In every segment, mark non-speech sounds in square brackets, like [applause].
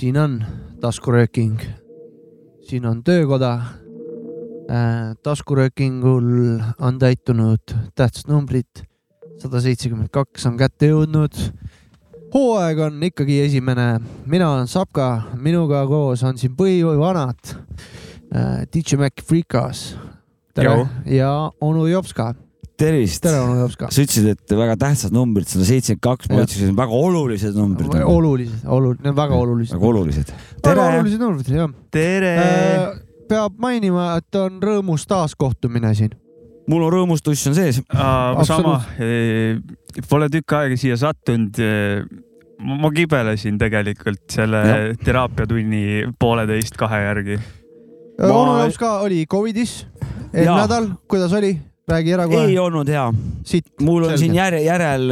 siin on taskurööking, siin on töökoda. Taskuröökingul on täitunud tähtsad numbrid, sada seitsekümmend kaks on kätte jõudnud. hooaeg on ikkagi esimene, mina olen Sapka, minuga koos on siin põhivanad äh, DJ Mac Freekas. tere ja onu Jopska tervist. tere, onu Jopska. sa ütlesid, et väga tähtsad numbrid, sada seitsekümmend kaks, ma ütlesin, väga olulised numbrid. olulised, olulised, need on väga olulised. väga olulised. väga olulised numbrid, jah. tere äh,! Peab mainima, et on rõõmus taaskohtumine siin. mul on rõõmustuss on sees. sama, pole tükk aega siia sattunud ma kibelesin tegelikult selle ja. teraapiatunni pooleteist kahe järgi. onu Jops ka oli Covidis eelmine nädal, kuidas oli? Räägi ära kohe. ei olnud hea. mul on selge. siin järel, järel,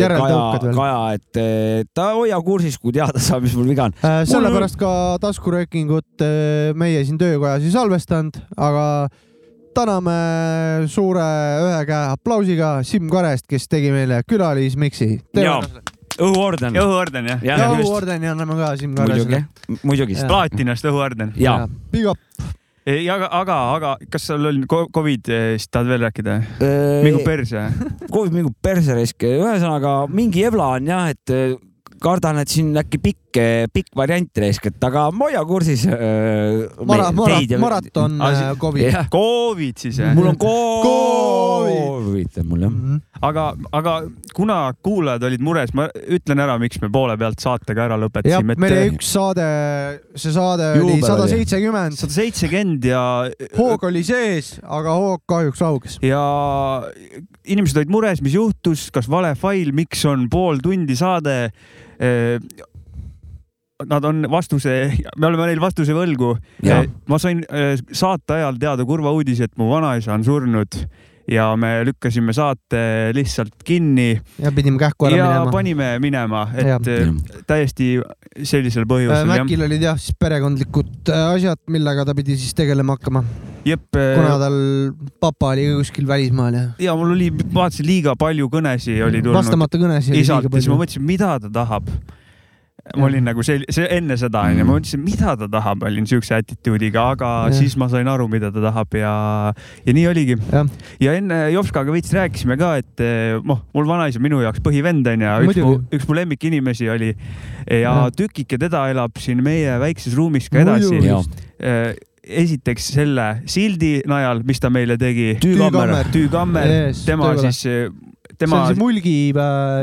järel Kaja, Kaja, et ta hoia kursis, kui teada saab, mis mul viga on äh,. sellepärast ka taskuröökingut äh, meie siin töökojas ei salvestanud, aga täname suure ühe käe aplausiga Siim Karest, kes tegi meile külalismiksi. õhuorden. õhuorden jah ja,. ja õhuordeni anname ka Siim Karesele. muidugi, muidugi. plaatinast õhuorden. Big up aga, aga, aga kas sul on Covid-ist tahad veel rääkida? mingu perse. [laughs] Covid mingu perse raisk, ühesõnaga mingi ebla on jah, et kardan, et siin äkki pikk, pikk variant raisk, et aga ma hoia kursis äh,. Mara, mara, maraton äh, Covid. Covid siis jah? mul on Covid on mul jah mm. -hmm. aga, aga kuna kuulajad olid mures, ma ütlen ära, miks me poole pealt saatega ära lõpetasime. meil oli üks saade, see saade oli sada seitsekümmend. sada seitsekümmend ja. hoog oli sees, aga hoog kahjuks rauges. ja inimesed olid mures, mis juhtus, kas vale fail, miks on pool tundi saade Nad on vastuse, [laughs] me oleme neil vastuse võlgu. ma sain saate ajal teada kurva uudise, et mu vanaisa on surnud ja me lükkasime saate lihtsalt kinni. ja pidime kähku ära ja minema. panime minema, et ja. täiesti sellisel põhjusel. Mäkil olid jah siis perekondlikud asjad, millega ta pidi siis tegelema hakkama. Jep. kuna tal papa oli kuskil välismaal ja. ja mul oli, vaatasin liiga palju kõnesid oli tulnud. vastamata kõnesid. isalt ja siis ma mõtlesin, mida ta tahab ma olin nagu see, see enne seda onju, ma mõtlesin, mida ta tahab, olin siukse attitude'iga, aga ja. siis ma sain aru, mida ta tahab ja, ja nii oligi. ja enne Jopskaga veits rääkisime ka, et noh, mul vanaisa minu jaoks põhivend onju, üks mu, üks mu lemmikinimesi oli. Ja, ja. tükike teda elab siin meie väikses ruumis ka edasi. Esiteks selle sildi najal, mis ta meile tegi. tüükammer, tüükammer, tema tüükammer. siis tema. see on see mulgi.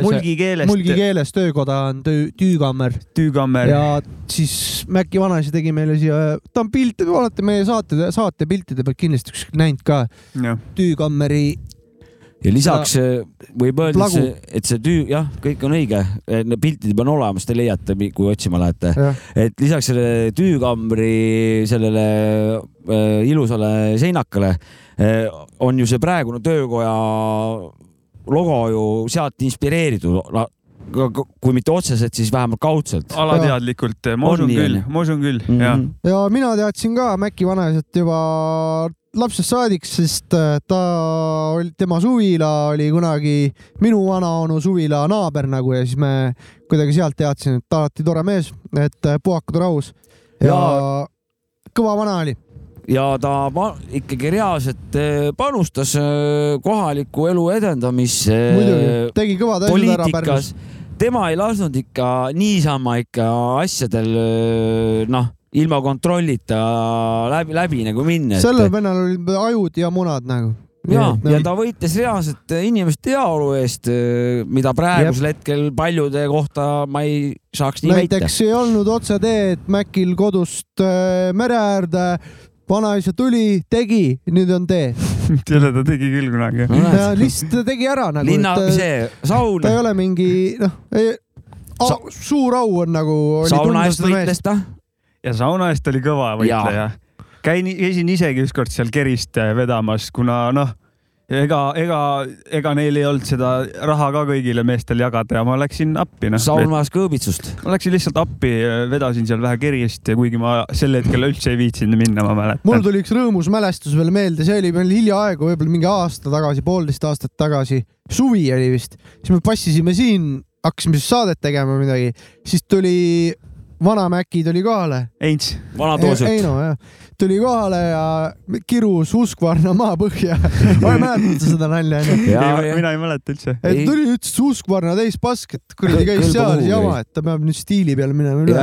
mulgi keelest. mulgi keeles töökoda on töö, tüükammer. tüükammer. ja siis Mäkki vanaisa tegi meile siia, ta on pilte, olete meie saate, saate piltide pealt kindlasti kuskil näinud ka. tüükammeri ja lisaks ja, võib öelda, et see, et see tüü, jah, kõik on õige, piltide peal on olemas, te leiate, kui otsima lähete. et lisaks sellele tüükambri sellele äh, ilusale seinakale äh, on ju see praegune töökoja logo ju sealt inspireeritud. Kui mitte otseselt, siis vähemalt kaudselt. alateadlikult, ma usun küll, ma usun küll mm, -hmm. jah. ja mina teadsin ka Mäkki vanaisat juba lapsest saadik, sest äh, ta oli, tema suvila oli kunagi minu vanaonu suvila naaber nagu ja siis me kuidagi sealt teadsin, et alati tore mees, et äh, puhakad rahus. Ja, ja kõva vana oli ja ta ikkagi reaalselt eh, panustas eh, kohaliku elu edendamisse. tegi kõvad asjad ära Pärnus. tema ei lasknud ikka niisama ikka asjadel eh, noh, ilma kontrollita läbi, läbi nagu minna. sellel vennal olid ajud ja munad nagu ja, ja ta võitles reaalselt inimeste heaolu eest, mida praegusel Jep. hetkel paljude kohta ma ei saaks nii näiteks väita. näiteks ei olnud otseteed Mäkil kodust mere äärde vanaisa tuli, tegi, nüüd on tee [laughs] selle ta tegi küll kunagi. lihtsalt ta tegi ära nagu. linna, see saun. ta ei ole mingi noh, Sa suur au on nagu. sauna eest võitles ta. ja sauna eest oli kõva võitleja. käin, käisin isegi ükskord seal kerist vedamas, kuna noh ega, ega, ega neil ei olnud seda raha ka kõigile meestel jagada ja ma läksin appi no.. Saul vajas kõõbitsust. ma läksin lihtsalt appi, vedasin seal vähe kerjest ja kuigi ma sel hetkel üldse ei viitsinud minna, ma mäletan. mul tuli üks rõõmus mälestus veel meelde, see oli meil hiljaaegu, võib-olla mingi aasta tagasi, poolteist aastat tagasi, suvi oli vist, siis me passisime siin, hakkasime siis saadet tegema midagi, siis tuli vana Mäki tuli kohale. Heinz. vana Toosut. Heino jah tuli kohale ja kirus Uskvarna maapõhja ma [laughs] ei mäleta seda nalja onju. mina ei mäleta üldse. et tuli, ütles Uskvarna täis pask, et kuradi käis seal jama, et ta peab nüüd stiili peale minema üle.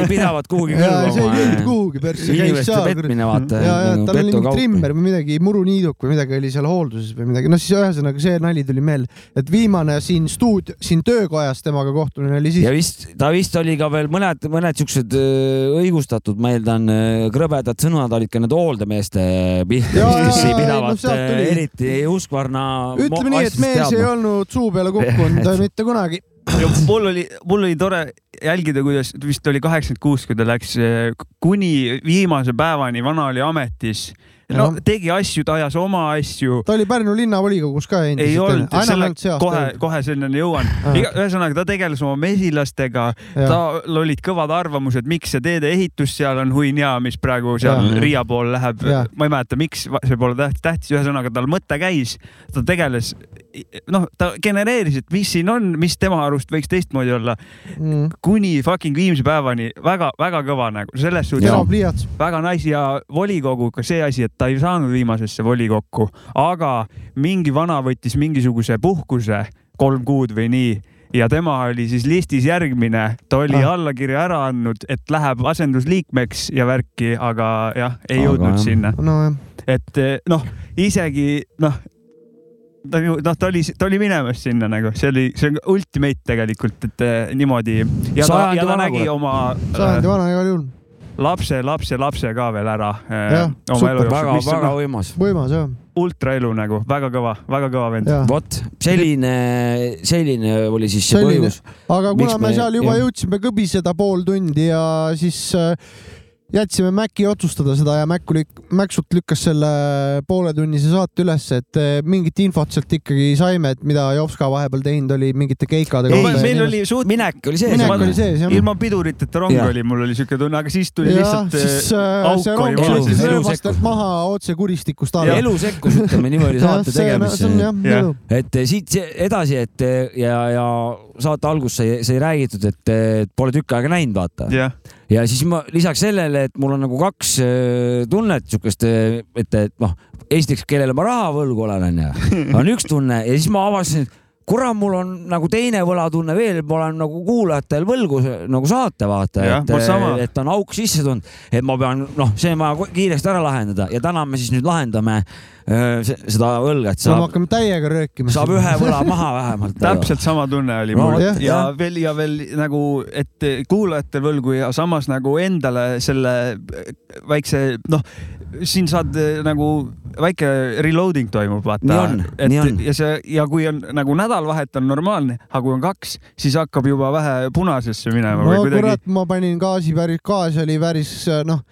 ei pidavat kuhugi kõlbama. see ei kõlbinud kuhugi persse. inimeste petmine vaata. ja, ja tal oli mingi trimmer või midagi, muruniiduk või midagi oli seal hoolduses või midagi, noh siis ühesõnaga see nali tuli meelde, et viimane siin stuudio, siin töökojas temaga kohtumine oli siis. ja vist, ta vist oli ka veel mõned, mõned siuksed õigustatud, ma eeldan, krõbedad sõnad olid ka need hooldemeeste pihta, kes ei pidavat no, eriti uskvarna. ütleme nii, et mees ei olnud suu peale kukkunud [laughs] mitte kunagi. mul oli, mul oli tore jälgida, kuidas vist oli kaheksakümmend kuus, kui ta läks kuni viimase päevani, vana oli ametis no tegi asju, ta ajas oma asju. ta oli Pärnu linnavolikogus ka endiselt. ei olnud, selle, kohe, kohe selleni jõuan. ühesõnaga, ta tegeles oma mesilastega, tal olid kõvad arvamused, miks see teedeehitus seal on huinja, mis praegu seal ja. Riia pool läheb. ma ei mäleta, miks, see pole tähtis, ühesõnaga tal mõte käis, ta tegeles, noh, ta genereeris, et mis siin on, mis tema arust võiks teistmoodi olla mm.. kuni fucking viimse päevani väga-väga kõva nagu selles suhtes. väga nice ja volikoguga see asi, et ta ei saanud viimasesse volikokku, aga mingi vana võttis mingisuguse puhkuse kolm kuud või nii ja tema oli siis listis järgmine, ta oli ah. allakirja ära andnud, et läheb asendusliikmeks ja värki, aga jah, ei aga jõudnud jah. sinna no,. et noh, isegi noh, ta ju noh, ta oli, ta oli minemas sinna nagu, see oli, see on ultimate tegelikult, et eh, niimoodi. ja ta, ja ta nägi oma. sajandi vana igal juhul lapse, lapse, lapse ka veel ära äh, oma elu jooksul. väga, väga võimas. võimas jah. ultraelu nagu, väga kõva, väga kõva vend. vot selline, selline oli siis see selline. põhjus. aga kuna me, me seal juba jah. jõudsime kõbiseda pool tundi ja siis äh, jätsime Maci otsustada seda ja Mac lük-, Maxut lükkas selle pooletunnise saate üles, et eh, mingit infot sealt ikkagi saime, et mida Jopska vahepeal teinud oli mingite keikadega. meil oli suht-. minek oli sees. minek oli sees, jah. ilma piduriteta rong ja. oli, mul oli siuke tunne, aga siis tuli ja, lihtsalt siis, äh, auk see rong sõitis rööbastelt maha otse kuristikust alla. elu sekkus, ütleme niimoodi saate tegemisse. et siit edasi, et ja, ja saate alguses sai, sai räägitud, et pole tükk aega näinud, vaata. Ja siis ma lisaks sellele, et mul on nagu kaks äh, tunnet siukest, äh, et, et noh, esiteks, kellele ma raha võlgu olen, onju, [laughs] on üks tunne ja siis ma avastasin, et kurat, mul on nagu teine võlatunne veel, ma olen nagu kuulajatel võlgu nagu saate vaata, et, et on auk sisse tulnud, et ma pean, noh, see on vaja kiiresti ära lahendada ja täna me siis nüüd lahendame äh, seda võlga, et saab. me hakkame täiega röökima. saab ühe võla maha vähemalt [laughs] täpselt sama tunne oli mul no, ja, ja veel ja veel nagu, et kuulajatel võlgu ja samas nagu endale selle väikse noh siin saad eh, nagu väike reloading toimub, vaata. et ja see ja kui on nagu nädalavahet on normaalne, aga kui on kaks, siis hakkab juba vähe punasesse minema. no kuidagi... kurat, ma panin gaasi päris, gaas oli päris noh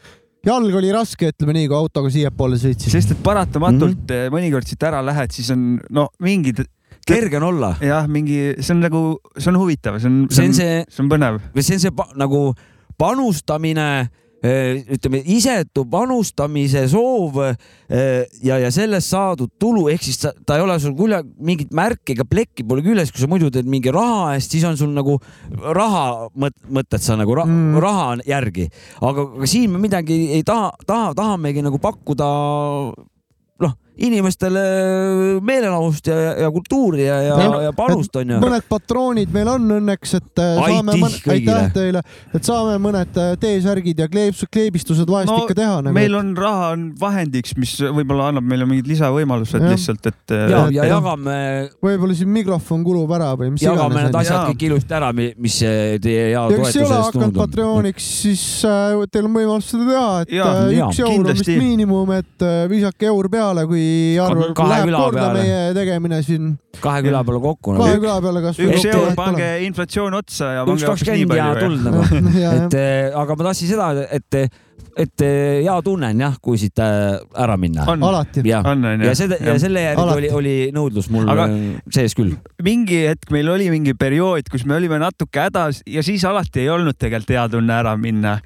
jalg oli raske, ütleme nii, kui autoga siiapoole sõitsin. sest et paratamatult mm -hmm. mõnikord siit ära lähed, siis on no mingid kerge on olla. jah, mingi, see on nagu, see on huvitav, see on, see on, see on põnev. see on see nagu panustamine ütleme, isetu panustamise soov äh, ja, ja sellest saadud tulu, ehk siis ta, ta ei ole sul küll mingit märki ega plekki pole küljes, kui sa muidu teed mingi raha eest, siis on sul nagu raha mõt, mõtled sa nagu ra, mm. raha järgi, aga, siin me midagi ei taha, taha, tahamegi nagu pakkuda inimestele meelelahust ja, ja kultuuri ja, ja, ja panust onju. mõned patroonid meil on õnneks, et äh, saame mõned, aitäh teile, et saame mõned äh, T-särgid ja kleebs, kleebistused vahest no, ikka teha nagu.. meil on raha on vahendiks, mis võib-olla annab meile mingid lisavõimalused ja. lihtsalt, et. Äh, ja, ja jagame. võib-olla siin mikrofon kulub ära või mis iganes. jagame need asjad kõik ilusti ära, mis teie hea toetuse eest tundub. hakanud Patreoniks, siis äh, teil on võimalus seda teha, et ja, äh, üks euro on vist miinimum, et äh, visake eur peale, kui kui arvab, läheb korda peale. meie tegemine siin. kahe küla peale kokku. kahe küla peale kasvõi. üks euro, pange inflatsioon otsa ja pange hoopis nii palju. tulnud [laughs] nagu. [laughs] et eh, aga ma tahtsin seda, et et eh, hea tunne on jah, kui siit äh, ära minna. alati. ja, ja seda ja selle järgi oli, oli nõudlus mul Aga sees küll. mingi hetk meil oli mingi periood, kus me olime natuke hädas ja siis alati ei olnud tegelikult hea tunne ära minna.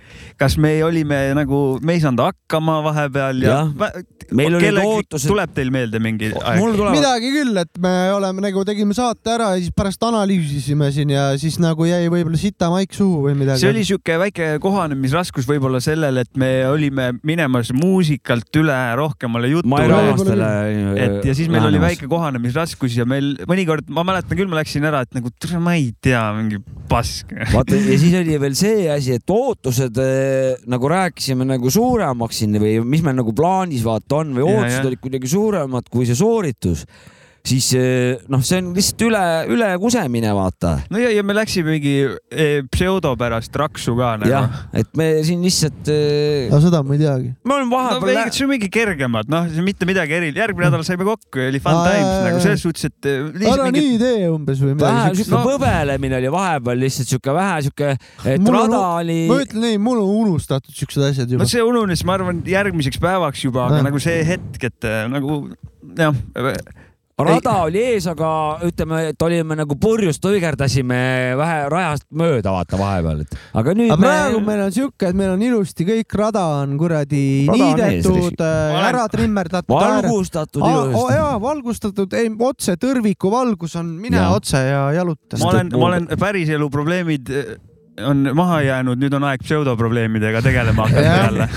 kas me olime nagu, me ei saanud hakkama vahepeal ja, ja meil olid ootused. tuleb teil meelde mingi aeg? Tuleb... midagi küll, et me oleme nagu tegime saate ära ja siis pärast analüüsisime siin ja siis nagu jäi võib-olla sita maik suhu või midagi. see oli sihuke väike kohanemisraskus võib-olla sellel, et me olime minemas muusikalt üle rohkemale jutule. et ja siis meil oli väike kohanemisraskus ja meil mõnikord, ma mäletan küll, ma läksin ära, et nagu ma ei tea, mingi pask. vaata ja [laughs] siis oli veel see asi, et ootused äh, nagu rääkisime nagu suuremaks siin või mis meil nagu plaanis vaata on või ootused olid kuidagi suuremad kui see sooritus siis eh, noh, see on lihtsalt üle, ülekusemine, vaata. no ja, ja me läksime mingi e, pseudo pärast raksu ka nagu. jah, et me siin lihtsalt e.... no seda ma ei teagi. me oleme vahepeal no,. see on mingi kergemad, noh, mitte midagi erilist. järgmine nädal saime kokku ja oli fun Aa, times nagu selles suhtes, et. ära mingi... nii tee umbes või midagi. vähe siuke no. põbelemine oli vahepeal lihtsalt siuke vähe siuke, et mul rada on, oli. ma ütlen ei, mul on unustatud siuksed asjad juba. no see ununes, ma arvan, järgmiseks päevaks juba, aga nagu see hetk, et nagu jah rada ei. oli ees, aga ütleme, et olime nagu purjus, tuigerdasime vähe rajast mööda, vaata vahepeal, et aga nüüd. aga me... praegu meil on siuke, et meil on ilusti kõik rada on kuradi liidetud, äh, ära trimmerdatud. valgustatud ilusti. jaa, valgustatud, ei otse tõrviku valgus on, mine ja. otse ja jaluta. ma olen, ma olen päriselu probleemid on maha jäänud, nüüd on aeg pseudoprobleemidega tegelema hakata jälle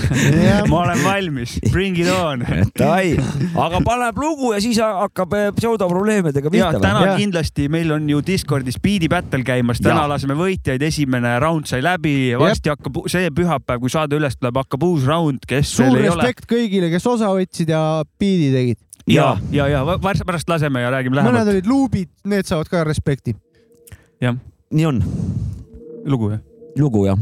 ma olen valmis, bring it on. Davai, aga paneb lugu ja siis hakkab eh, pseudoprobleemidega pihta. täna ja. kindlasti meil on ju Discordis Speedy Battle käimas, täna ja. laseme võitjaid, esimene round sai läbi, varsti hakkab see pühapäev, kui saade üles tuleb, hakkab uus round, kes suur respekt kõigile, kes osa võtsid ja Speedy tegid. ja, ja, ja, ja pärast laseme ja räägime lähemalt. mõned olid luubid, need saavad ka respekti. jah, nii on lugu jah? lugu jah.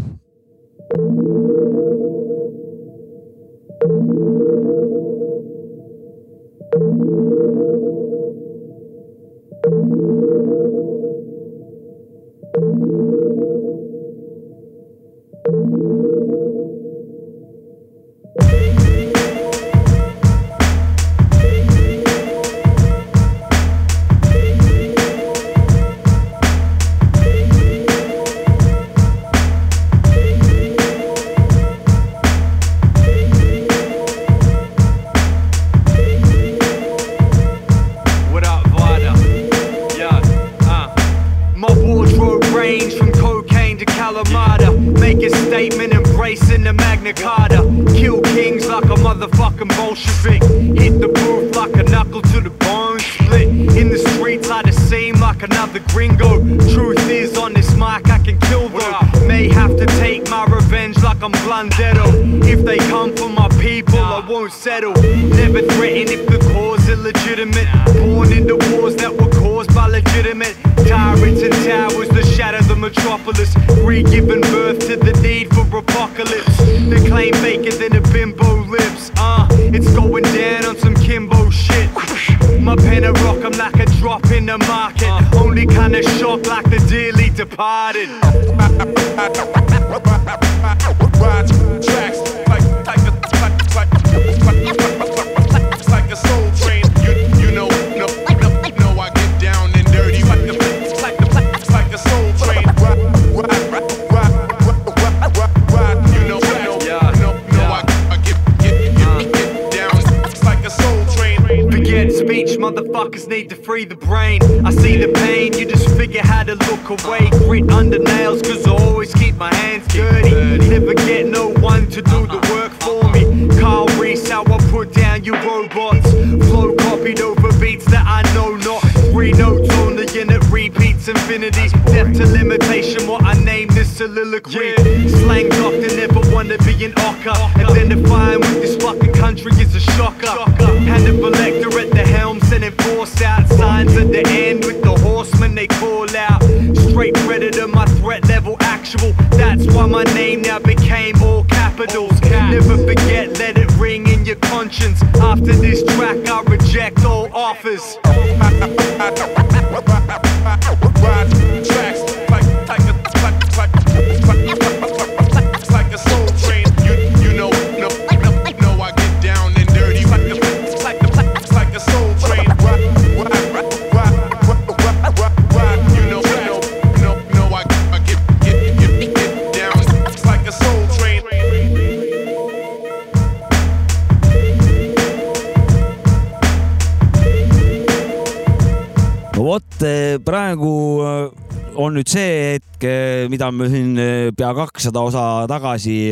Mida me siin pea kakssada osa tagasi,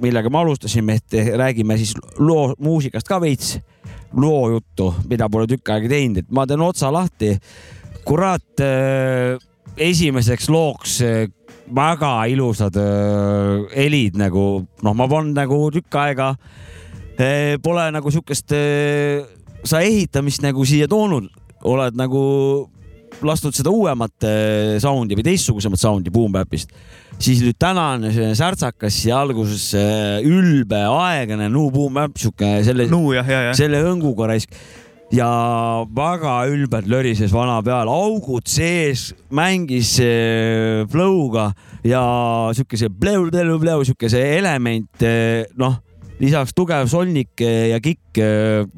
millega me alustasime, et räägime siis loo muusikast ka veits, loo juttu, mida pole tükk aega teinud, et ma teen otsa lahti. kurat, esimeseks looks väga ilusad helid nagu, noh, ma polnud nagu tükk aega, pole nagu siukest sa ehitamist nagu siia toonud, oled nagu lastud seda uuemat äh, sound'i või teistsugusemat sound'i Boom Bapist, siis nüüd tänane selline särtsakas ja alguses äh, ülbe, aeglane New Boom Bap, sihuke selle no,, selle hõnguga raisk. Ja väga ülbelt lörises vana peal, augud sees, mängis äh, flow'ga ja siukese pleu-pleu-pleu, siukese element, noh lisaks tugev solnik ja kikk,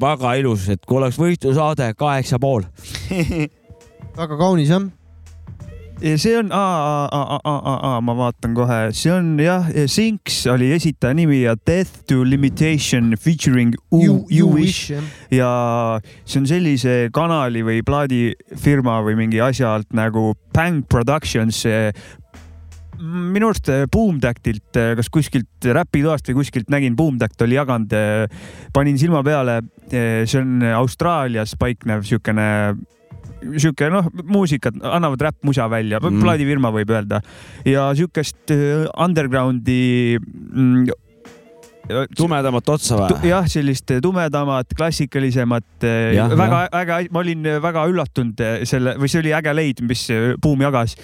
väga ilus, et kui oleks võistlusaade, kaheksa pool [laughs] väga kaunis jah? Ja see on, ma vaatan kohe, see on jah, Sinks oli esitaja nimi ja Death to Limitation featuring You, you Wish. Ja see on sellise kanali või plaadifirma või mingi asja alt nagu Bang Productions minu arust Boom Tactilt, kas kuskilt räpitoast või kuskilt nägin, Boom Tact oli jaganud, panin silma peale. see on Austraalias paiknev siukene sihuke noh, muusikat, annavad räppmusa välja mm., plaadifirma võib öelda ja sihukest äh, undergroundi mm, tumedamat otsa või? jah, sellist tumedamat, klassikalisemat, äh, väga äge, ma olin väga üllatunud selle või see oli äge leid, mis Buum jagas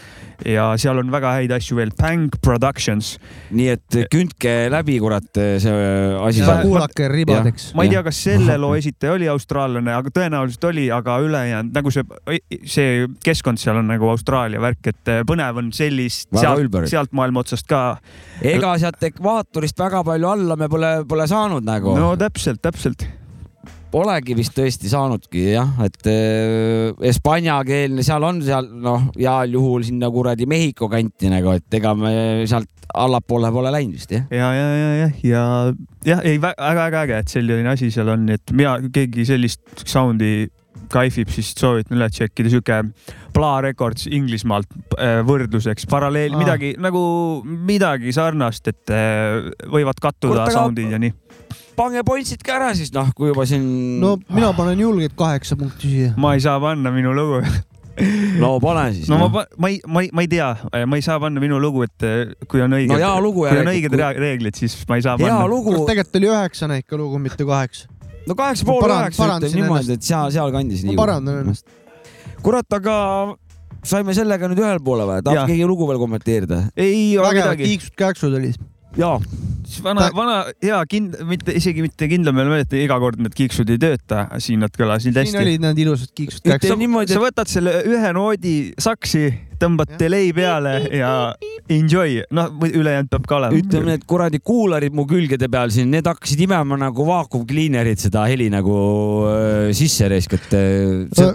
ja seal on väga häid asju veel, Bang Productions. nii et kündke läbi, kurat, see asi. kuulake ribadeks. ma ei tea, kas selle loo esitaja oli austraallane, aga tõenäoliselt oli, aga ülejäänud nagu see, see keskkond seal on nagu Austraalia värk, et põnev on sellist sealt, sealt maailma otsast ka. ega sealt ekvaatorist väga palju alla me pole, pole saanud nagu. no täpselt, täpselt Polegi vist tõesti saanudki jah, et äh, hispaaniakeelne seal on seal noh, heal juhul sinna kuradi Mehhiko kanti nagu, et ega me sealt allapoole pole läinud vist jah. ja, ja, ja, ja, ja jah, ei väga, väga äge, et selline asi seal on, et mina, keegi sellist sound'i kaifib, siis soovitan üle tšekkida, sihuke Bla Records Inglismaalt äh, võrdluseks, paralleel, midagi nagu midagi sarnast, et äh, võivad kattuda sound'id ja nii pange pointsid ka ära siis noh, kui juba siin. no mina panen julgelt kaheksa punkti siia. ma ei saa panna minu lugu no pane siis. no, no. ma, ma ei, ma ei, ma ei tea, ma ei saa panna minu lugu, et eh, kui on õiged no,, kui on õiged kui... reeglid, siis ma ei saa hea panna. lugu. tegelikult oli üheksane ikka lugu, mitte kaheksa. No kaheksa pool üheksa ütleme niimoodi, et seal, sealkandis. ma parandan ennast. kurat, aga saime sellega nüüd ühele poole või? tahab keegi lugu veel kommenteerida? ei ole midagi. kiiksud-käksud olid jaa. siis vana, vana hea kind-, mitte isegi mitte kindlameelne, et iga kord need kiiksud ei tööta, siin nad kõlasid hästi. siin olid need ilusad kiiksud. sa, niimoodi, sa võtad selle ühe noodi saksi, tõmbad delay peale ja enjoy, noh, ülejäänud peab ka olema. ütleme, need kuradi kuularid mu külgede peal siin, need hakkasid imema nagu vaakumkliinerid seda heli nagu äh, sisse raisk, et äh, see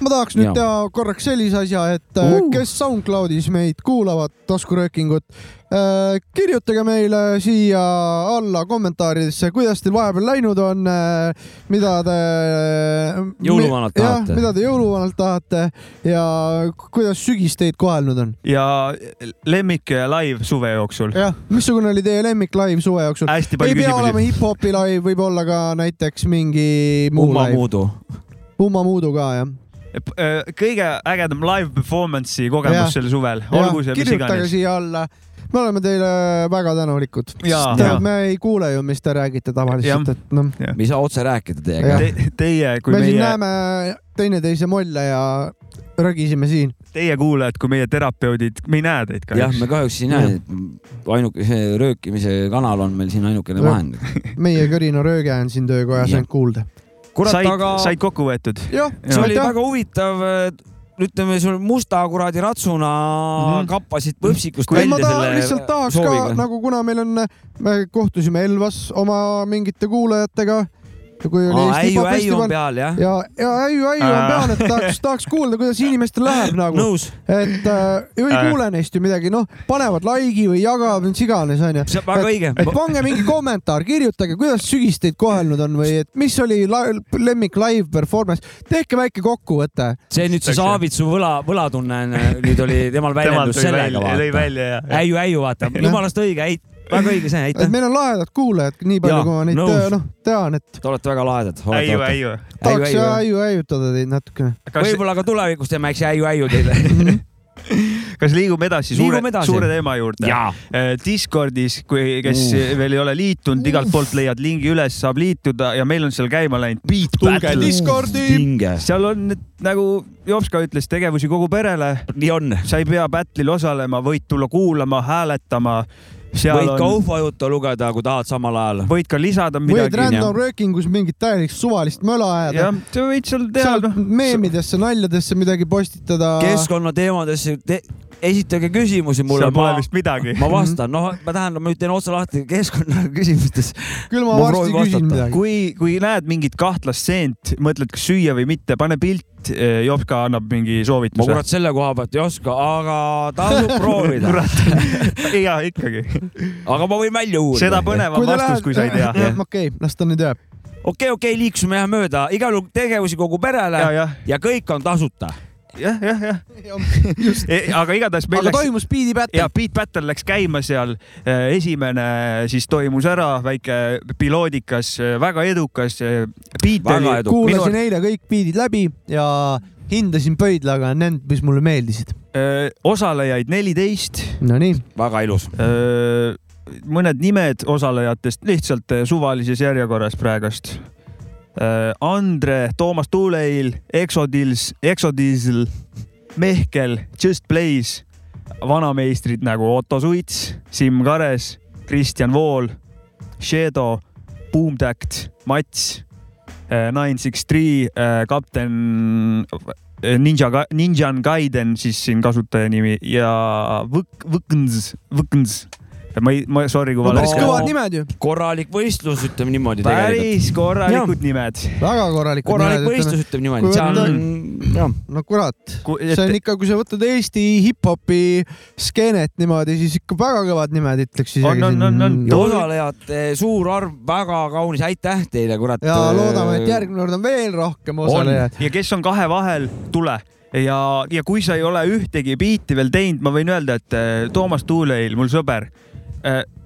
ma tahaks nüüd ja. teha korraks sellise asja, et uh. kes SoundCloudis meid kuulavad, taskuröökingut äh,, kirjutage meile siia alla kommentaaridesse, kuidas teil vahepeal läinud on äh,, mida te jõuluvanalt tahate, mida te jõuluvanalt tahate ja kuidas sügis teid kohelnud on. ja lemmik live suve jooksul. jah, missugune oli teie lemmik live suve jooksul? ei pea küsimusi. olema hip-hopi live, võib olla ka näiteks mingi muu Umma live. Umma Muudu ka jah Äh, kõige ägedam live performance'i kogemus sel suvel, olgu see mis iganes. kirjutage siia alla me oleme teile väga tänulikud. me ei kuule ju, mis te räägite tavaliselt, et noh. me ei saa otse rääkida teiega Te,. Teie, kui me meie. siin näeme teineteise molle ja rögisime siin. Teie kuulajad, kui meie terapeudid, me ei näe teid kahjuks. jah, me kahjuks ei näe, ainuke see röökimise kanal on meil siin ainukene vahend [laughs] meie kõrina rööge on siin töökojas ainult kuulda kurat, said, aga. said kokku võetud? see oli väga huvitav ütleme, sul musta kuradi ratsuna mm -hmm. kappasid võpsikust välja ma ta, selle lihtsalt tahaks sooviga. ka nagu, kuna meil on, me kohtusime Elvas oma mingite kuulajatega kui oli Eesti hip-hop festival ja, ja, ja äiu, äiu on peal, et tahaks, tahaks kuulda, kuidas inimestel läheb nagu. et äh, ei kuule neist ju midagi, noh, panevad like'i või jagavad, mis iganes, onju. väga õige. et pange mingi kommentaar, kirjutage, kuidas sügis teid kohelnud on või et mis oli lemmik live performance, tehke väike kokkuvõte. see nüüd see Saavitsu võla, võlatunne nüüd oli temal väljendus sellega. lõi välja ja. äiu, äiu, vaata, [laughs] jumalast õige, ei väga õige see, aitäh. meil on lahedad kuulajad, nii palju, kui ma neid noh, tean, et. Te olete väga lahedad. äiu, äiu. tahaks äiu äiutada teid natukene. võib-olla ka tulevikus teeme väikse äiu äiu teile mhm. [laughs] kas liigume edasi suure, suure teema juurde? Äh, Discordis, kui, kes uh. veel ei ole liitunud, igalt poolt leiad lingi üles, saab liituda ja meil on seal käima läinud Beat Battle. Discordi. seal on nagu Jops ka ütles, tegevusi kogu perele. nii on. sa ei pea battle'il osalema, võid tulla kuulama, hääletama võid on... ka ufo juttu lugeda, kui tahad samal ajal. võid ka lisada midagi. võid random rööking us mingit täielikku suvalist möla ajada. jah, sa võid seal teha. Meemidesse, naljadesse midagi postitada. keskkonnateemadesse te esitage küsimusi mulle. seal pole vist midagi. ma vastan, noh, ma tähendab, ma ütlen otse lahti keskkonnaküsimustes. [laughs] küll ma, ma varsti küsin midagi. kui, kui näed mingit kahtlast seent, mõtled, kas süüa või mitte, pane pilt Eh, Jopska annab mingi soovituse. ma kurat selle koha pealt ei oska, aga tasub [laughs] proovida [laughs] ja ikkagi. aga ma võin välja uurida. seda põnevam vastus, kui sa ei tea. okei, las ta nüüd jääb. okei okay,, okei okay,, liikusime jah mööda, igal juhul tegevusi kogu perele ja, ja. ja kõik on tasuta jah, jah, jah. [laughs] E, aga igatahes meil aga läks. toimus Beat'i battle. ja Beat Battle läks käima seal. E, esimene siis toimus ära, väike piloodikas, e, väga edukas. kuulasin eile kõik beat'id läbi ja hindasin pöidlaga need, mis mulle meeldisid. osalejaid neliteist. Nonii. väga ilus mõned nimed osalejatest lihtsalt suvalises järjekorras praegust Äh, Andre, Toomas Tuuleil, Exodils, Exodiesel, Mehkel, Just Blaze, vanameistrid nagu Otto Suits, Siim Kares, Kristjan Vool, Shadow, Boomtact, Mats, äh, Nine Six Three, äh, kapten Ninja, Ninja Gaiden siis siin kasutaja nimi ja Võk-, Võkns, Võkns ma ei, ma sorry, kui no, päris kõvad nimed ju. korralik võistlus, ütleme niimoodi. päris korralikud ja. nimed. väga korralikud korralik nimed. korralik võistlus, ütleme niimoodi. seal on, jah. no kurat, see on ikka, kui sa võtad Eesti hip-hopi skeenet niimoodi, siis ikka väga kõvad nimed, ütleks isegi. on, on, on, on. osalejate suur arv, väga kaunis, aitäh teile, kurat. ja loodame, et järgmine kord on veel rohkem osalejaid. ja kes on kahe vahel, tule ja, ja kui sa ei ole ühtegi biiti veel teinud, ma võin öelda, et eh, Toomas Tuuleil, mul sõber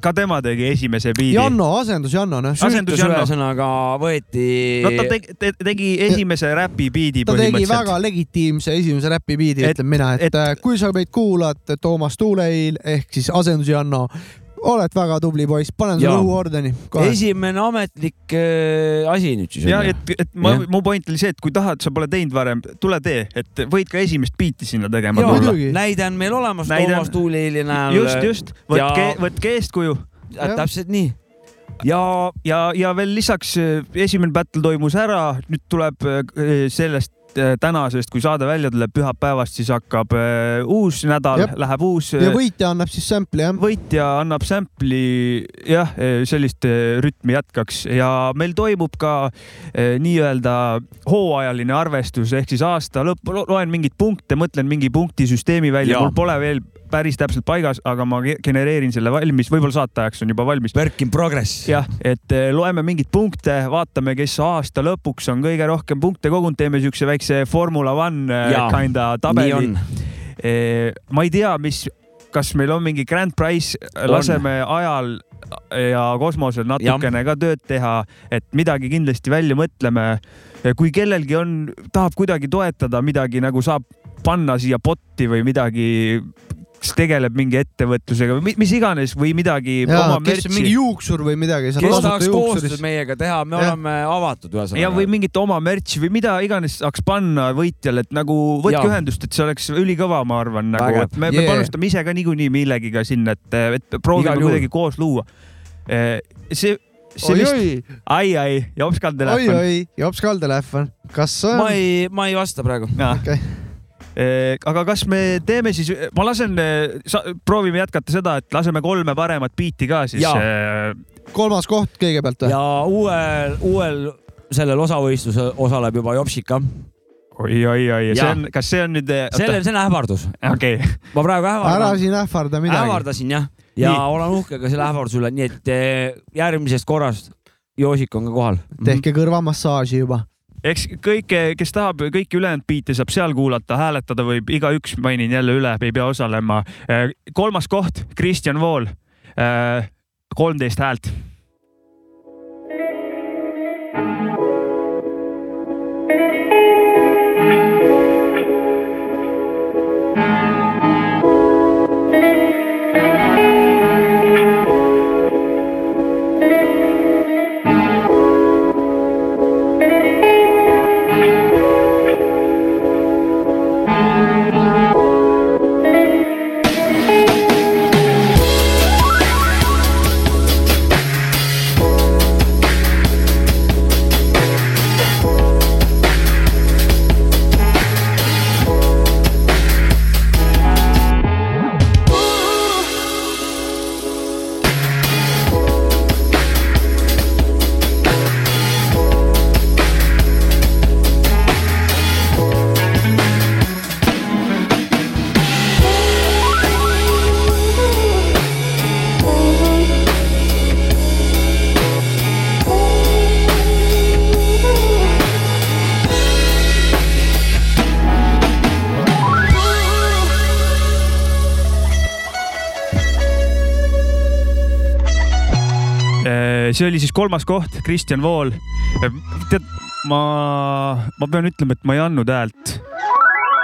ka tema tegi esimese biidi. Janno, asendus Janno, noh. asendus Janno. ühesõnaga võeti. no ta tegi, te, tegi esimese räpi biidi ta tegi väga legitiimse esimese räpi biidi, ütlen mina, et, et kui sa meid kuulad, Toomas Tuuleil ehk siis asendus Janno oled väga tubli poiss, panen sulle uue ordeni. esimene ametlik äh, asi nüüd siis. ja et, et ma, mu point oli see, et kui tahad, sa pole teinud varem, tule tee, et võid ka esimest biiti sinna tegema tulla. näide on meil olemas Toomas Tuulili näol. just, just, võtke ja..., võtke eeskuju. täpselt nii ja, ja, ja veel lisaks äh, esimene battle toimus ära, nüüd tuleb äh, sellest tänasest, kui saade välja tuleb pühapäevast, siis hakkab äh, uus nädal, läheb uus. ja võitja annab siis sample'i jah? võitja annab sample'i jah, äh, sellist rütmi jätkaks ja meil toimub ka nii-öelda hooajaline arvestus ehk siis aasta lõpp, loen mingeid punkte, mõtlen mingi punktisüsteemi välja, mul pole veel päris täpselt paigas, aga ma genereerin selle valmis, võib-olla saateajaks on juba valmis. Work in progress. jah, et eh, loeme mingeid punkte, vaatame, kes aasta lõpuks on kõige rohkem punkte kogunud, teeme siukse väikse Formula One eh, kinda tabeli. Eh, ma ei tea, mis, kas meil on mingi grand prize, laseme ajal ja kosmosel natukene ja. ka tööd teha, et midagi kindlasti välja mõtleme. kui kellelgi on, tahab kuidagi toetada midagi nagu saab panna siia botti või midagi kes tegeleb mingi ettevõtlusega või mis iganes või midagi. kes mingi juuksur või midagi. kes tahaks koostööd meiega teha, me ja. oleme avatud ühesõnaga. ja või mingit oma märtsi või mida iganes saaks panna võitjale, et nagu võtke ja. ühendust, et see oleks ülikõva, ma arvan, nagu, et me, yeah. me panustame ise ka niikuinii millegiga sinna, et, et proovime kuidagi koos luua. Eh, see see oi, vist, ai, ai, jops kaldelehv on. oi, oi, jops kaldelehv on. kas on? ma ei, ma ei vasta praegu. okei okay aga kas me teeme siis, ma lasen, proovime jätkata seda, et laseme kolme paremat biiti ka siis. kolmas koht kõigepealt või? ja uuel, uuel sellel osavõistlusel osaleb juba Jopsika oi, oi, oi, see on, kas see on nüüd? selle, see on ähvardus. okei okay.. ma praegu ähvardan. ära siin ähvarda midagi. ähvardasin jah, ja nii. olen uhke ka selle ähvarduse üle, nii et järgmisest korrast Joosik on ka kohal. tehke kõrvamassaaži juba eks kõike, kes tahab, kõiki ülejäänud biite saab seal kuulata, hääletada võib igaüks, mainin jälle üle, ei pea osalema. Kolmas koht, Kristjan Vool, eh, kolmteist häält see oli siis kolmas koht, Kristjan Vool. tead, ma, ma pean ütlema, et ma ei andnud häält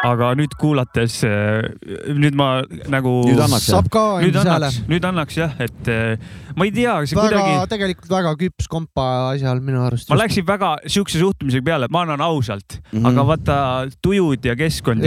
aga nüüd kuulates, äh, nüüd ma nagu. nüüd annaks ka nüüd annaks, nüüd annaks jah, et äh, ma ei tea, see väga, kuidagi. tegelikult väga küps kompa asjal minu arust. ma läksin väga siukse suhtumisega peale, ma annan ausalt mm, -hmm. aga vaata tujud ja keskkond.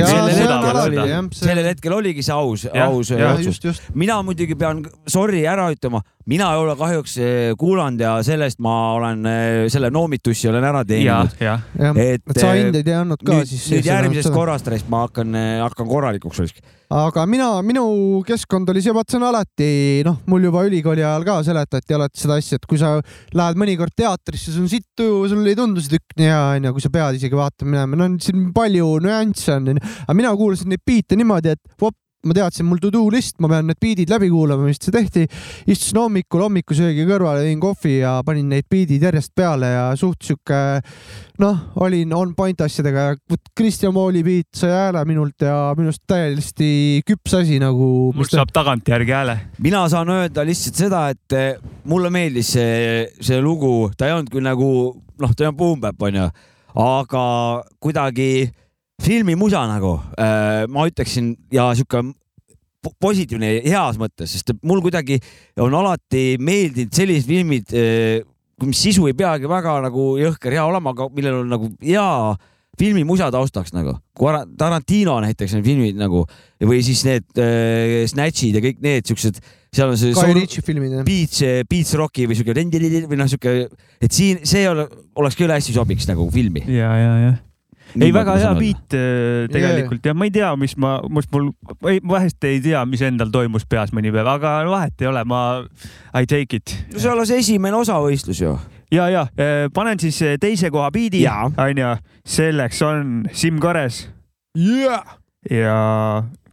sellel hetkel oligi see aus, aus otsus. mina muidugi pean sorry ära ütlema mina ei ole kahjuks eh, kuulanud ja sellest ma olen eh, selle noomitussi olen ära teeninud. et, et sa hindeid ei andnud ka nüüd, siis. nüüd järgmisest korrast raisk ma hakkan, eh, hakkan korralikuks raisk. aga mina, minu keskkond oli see, vaat see on alati noh, mul juba ülikooli ajal ka seletati alati seda asja, et kui sa lähed mõnikord teatrisse, sul on sitt tuju, sul ei tundu see tükk nii hea onju, kui sa pead isegi vaatama minema, no siin palju nüansse on onju, aga mina kuulasin neid biite niimoodi, et vop, ma teadsin, mul to do list, ma pean need biidid läbi kuulama, mis see tehti. istusin hommikul hommikusöögi kõrvale, jõin kohvi ja panin neid biidid järjest peale ja suht sihuke noh, olin on point asjadega ja Kristjan Mooli biit sai hääle minult ja minu arust täiesti küps asi nagu. mul saab tagantjärgi hääle. mina saan öelda lihtsalt seda, et eh, mulle meeldis see, see lugu, ta ei olnud küll nagu noh, ta ei olnud boom bap onju, aga kuidagi filmimusa nagu äh, ma ütleksin ja sihuke positiivne heas mõttes, sest mul kuidagi on alati meeldinud sellised filmid, äh, mis sisu ei peagi väga nagu jõhker hea olema, aga millel on nagu hea filmimusa taustaks nagu. Tarantino näiteks on filmid nagu või siis need äh, Snatchid ja kõik need siuksed, seal on see. Guy Ritchie filmid jah. Beats, Beats Rocki või siuke või noh, siuke, et siin see ole, oleks küll hästi sobiks nagu filmi. ja, ja, jah ei, väga hea beat äh, tegelikult yeah. ja ma ei tea, mis ma, mis mul, vahest ei tea, mis endal toimus peas mõni päev, aga vahet ei ole, ma I take it. no see alles esimene osavõistlus ju. ja, ja äh, panen siis äh, teise koha biidi, onju, selleks on Siim Kares yeah.. ja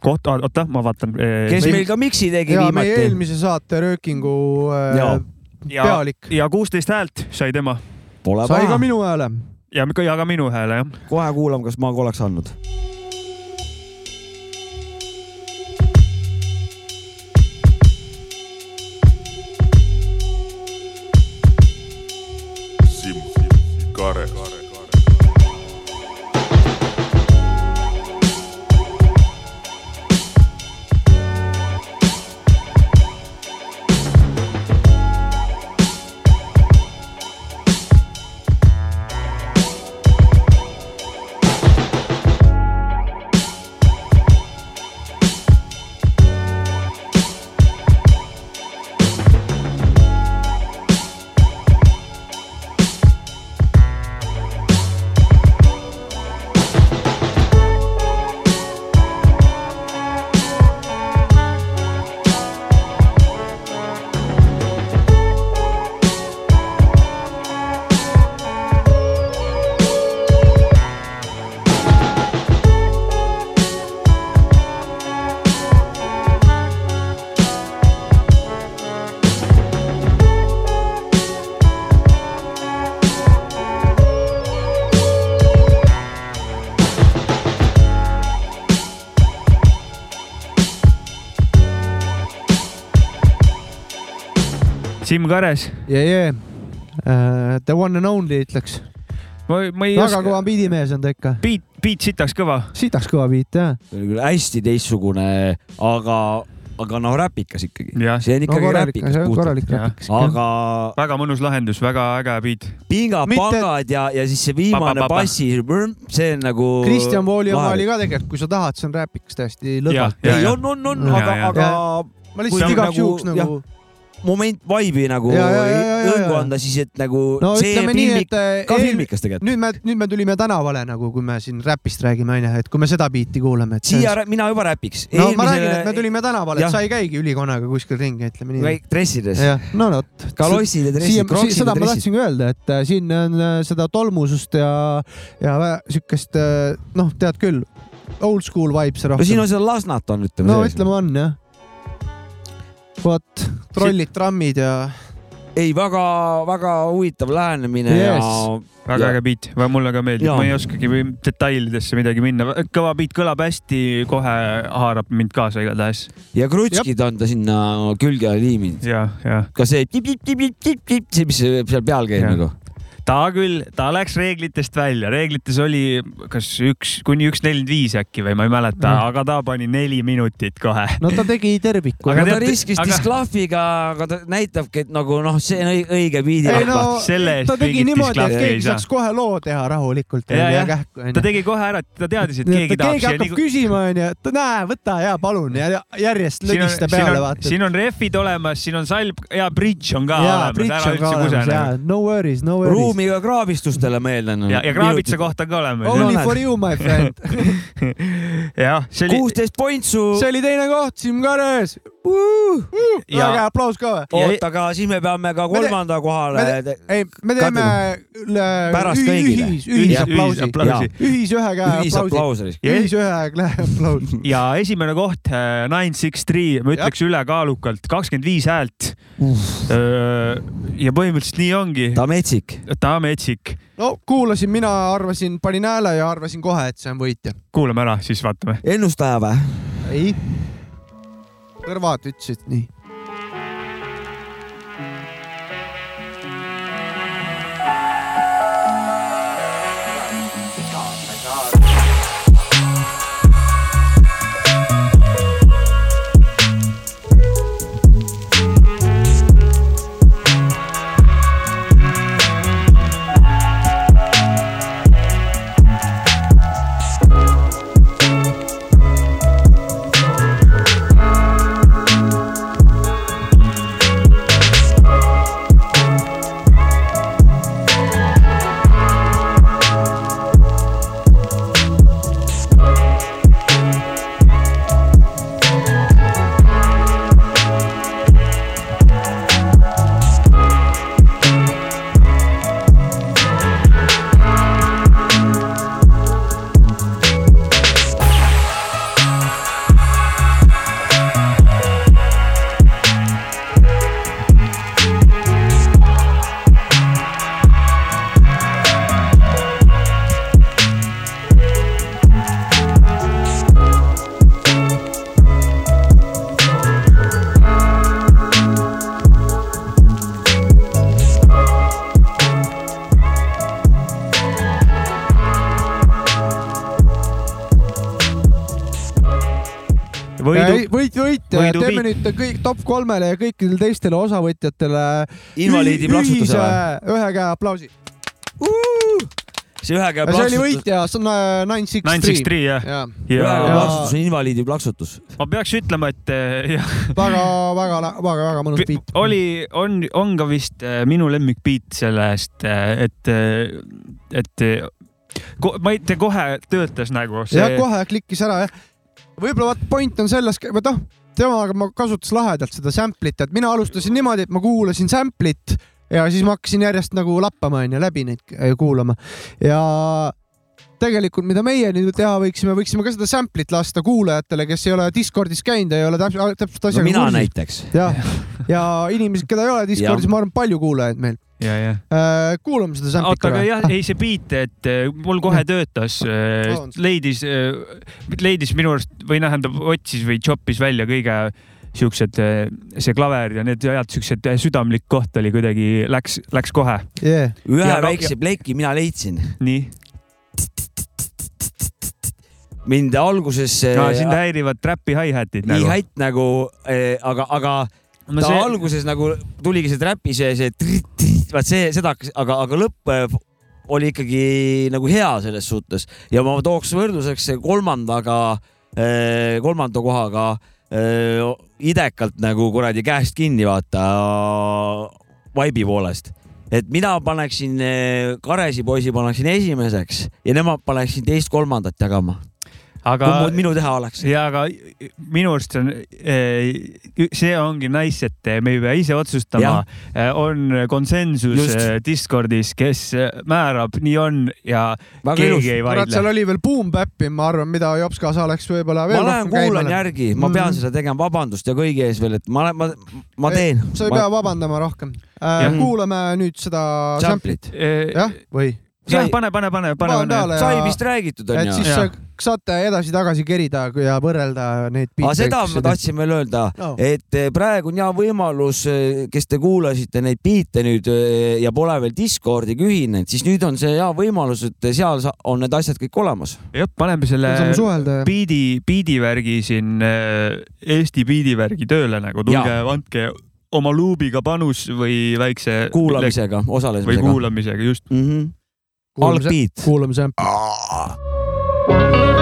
koht, oota, ma vaatan. kes meil ka miksi tegi ja, viimati. meie eelmise saate röökingu äh, pealik. ja kuusteist häält sai tema. sai ka minu hääle ja jaga minu hääle, jah. kohe kuulame, kas ma oleks andnud Siim Kares. yeah,. Yeah. Uh, the one and only ütleks. ma, ma ei väga oska. kõva biidimees on ta ikka. Beat, beat sitaks kõva. sitaks kõva beat jah. see oli küll hästi teistsugune, aga, aga noh, räpikas ikkagi. see on ikkagi no, räpikas. korralik räpikas. aga. väga mõnus lahendus, väga äge beat. pingad Mitte..., ja, ja siis see viimane bassi, see on nagu. Kristjan Vooli oma oli ka tegelikult, kui sa tahad, see on räpikas täiesti lõdvalt. ei, on, on, on, aga, aga. ma lihtsalt igaks juhuks nagu moment vibe'i nagu õngu anda, siis et nagu no, see filmik, nii, ka filmikas tegelikult. nüüd me, nüüd me tulime tänavale nagu, kui me siin räpist räägime, onju, et kui me seda biiti kuulame. siia on... mina juba räpiks. no Eelmisele... ma räägin, et me tulime tänavale, et sa ei käigi ülikonnaga kuskil ringi, ütleme nii. dressides. no vot. kalossid ja dressid. seda ma tahtsingi öelda, et äh, siin on äh, seda tolmusust ja, ja siukest noh, tead küll, old school vibes rohkem. no siin on seda Lasnat on, ütleme. no ütleme on jah vot, trollid, trammid ja. ei, väga-väga huvitav lähenemine yes. ja. väga äge beat, mulle ka meeldib, ma ei oskagi detailidesse midagi minna, kõva beat kõlab hästi, kohe haarab mind kaasa igatahes. ja krutskid on ta sinna külge liiminud. ka see tip-tip-tip-tip-tip, see, mis seal peal käib nagu ta küll, ta läks reeglitest välja, reeglites oli kas üks kuni üks nelikümmend viis äkki või ma ei mäleta mm., aga ta pani neli minutit kohe. no ta tegi terviku. aga ta riskis aga... disklahviga, aga ta näitabki, et nagu noh, see on õige biidi. ei no ta tegi niimoodi, et keegi saaks kohe loo teha rahulikult. ta tegi kohe ära, ta teadis, et keegi tahab. keegi hakkab küsima, onju, et näe, võta ja palun ja järjest lõdista peale, vaata. siin on refid olemas, siin on salb ja bridž on ka olemas, ära üldse kusene. no worries, no worries ruumiga kraabistustele ma eeldan. ja, ja kraabitsa kohta ka oleme. Only for you, my friend [laughs] jah, see oli. kuusteist pointsu. see oli teine koht, Siim Kares uh,. Ja... väga hea aplaus ka oota, aga siis me peame ka kolmanda kohale. ei, me teeme pärast kõigile. ühis, ühisaplausi. ühis ühe käe aplausi. ühis ühe käe aplaus. [laughs] ja esimene koht, äh, Nine Six Three, ma ütleks ülekaalukalt, kakskümmend viis häält. ja põhimõtteliselt nii ongi. ta metsik. ta metsik. no kuulasin, mina arvasin, panin hääle ja arvasin kohe, et see on võitja. kuulame ära, siis vaatame. ennustaja või? ei kõrvad ütlesid nii nüüd kõik top kolmele ja kõikidele teistele osavõtjatele. invaliidi plaksutuse või? ühe käe aplausi uh! see ühe käe plaksutus. see oli võitja, see on äh, Nine Six Three. Nine Six Three jah. ja, ja. käe plaksutus on invaliidi plaksutus. ma peaks ütlema, et äh, jah. väga, väga, väga, väga mõnus beat. oli, on, on ka vist äh, minu lemmikbeat sellest, et, et ma ei tea, kohe töötas nagu see.... jah, kohe klikkis ära jah. võib-olla vaat point on selles, või noh temaga ma kasutas lahedalt seda sample'it, et mina alustasin niimoodi, et ma kuulasin sample'it ja siis ma hakkasin järjest nagu lappama onju, läbi neid äh, kuulama. Ja tegelikult, mida meie nüüd teha võiksime, võiksime ka seda sample'it lasta kuulajatele, kes ei ole Discordis käinud, ei ole täpselt, täpselt asjaga no, mina kursis. näiteks. jah, ja inimesed, keda ei ole Discordis, ma arvan, palju kuulajaid meil ja, ja. Äh, kuulame seda sample'it korra. aga jah, ei see beat, et äh, mul kohe töötas, äh, leidis, leidis minu arust või tähendab, otsis või choppis välja kõige siuksed, see klaver ja need ajad, siuksed südamlik koht oli kuidagi, läks, läks kohe yeah.. ühe ja, väikse pleki mina leidsin. nii mind alguses no,. sind häirivad trapi hi-hat'id nagu. hi-hat nagu, aga, aga no ta see... alguses nagu tuligi see trapi see, see, vaat see, seda hakkas, aga, aga lõpp äh, oli ikkagi nagu hea selles suhtes ja ma tooks võrdluseks kolmandaga, äh, kolmanda kohaga äh, idekalt nagu kuradi käest kinni vaata vaibi poolest et mina paneksin Karesi poisi paneksin esimeseks ja nemad paneksin teist-kolmandat jagama aga. kui minu teha oleks. ja, aga minu arust on, eh, see ongi nice, et me ei pea ise otsustama. Eh, on konsensus Just. Eh, Discordis, kes määrab, nii on ja Väga keegi ilus. ei vaidle. seal oli veel Boom Bap'i, ma arvan, mida Jops kaasa oleks võib-olla veel ma lähen kuulan järgi, ma pean mm. seda tegema, vabandust ja kõigi ees veel, et ma, ma, ma teen. sa ei ma... pea vabandama rohkem äh,. kuulame nüüd seda sample'it. jah, või? jah, pane, pane, pane, pane, pane. sai vist räägitud onju. et siis ja. Saate edasi-tagasi kerida ja võrrelda neid. aga seda ma tahtsin veel öelda no., et eh, praegu on hea võimalus, eh, kes te kuulasite neid biite nüüd eh, ja pole veel Discordiga ühinenud, siis nüüd on see hea võimalus, et seal on need asjad kõik olemas. jah, paneme selle biidi, biidivärgi siin, Eesti biidivärgi tööle nagu, tulge, andke oma luubiga panus või väikse. kuulamisega, osalemisega. või kuulamisega, just mm. -hmm algbeat. kuulame see. No vot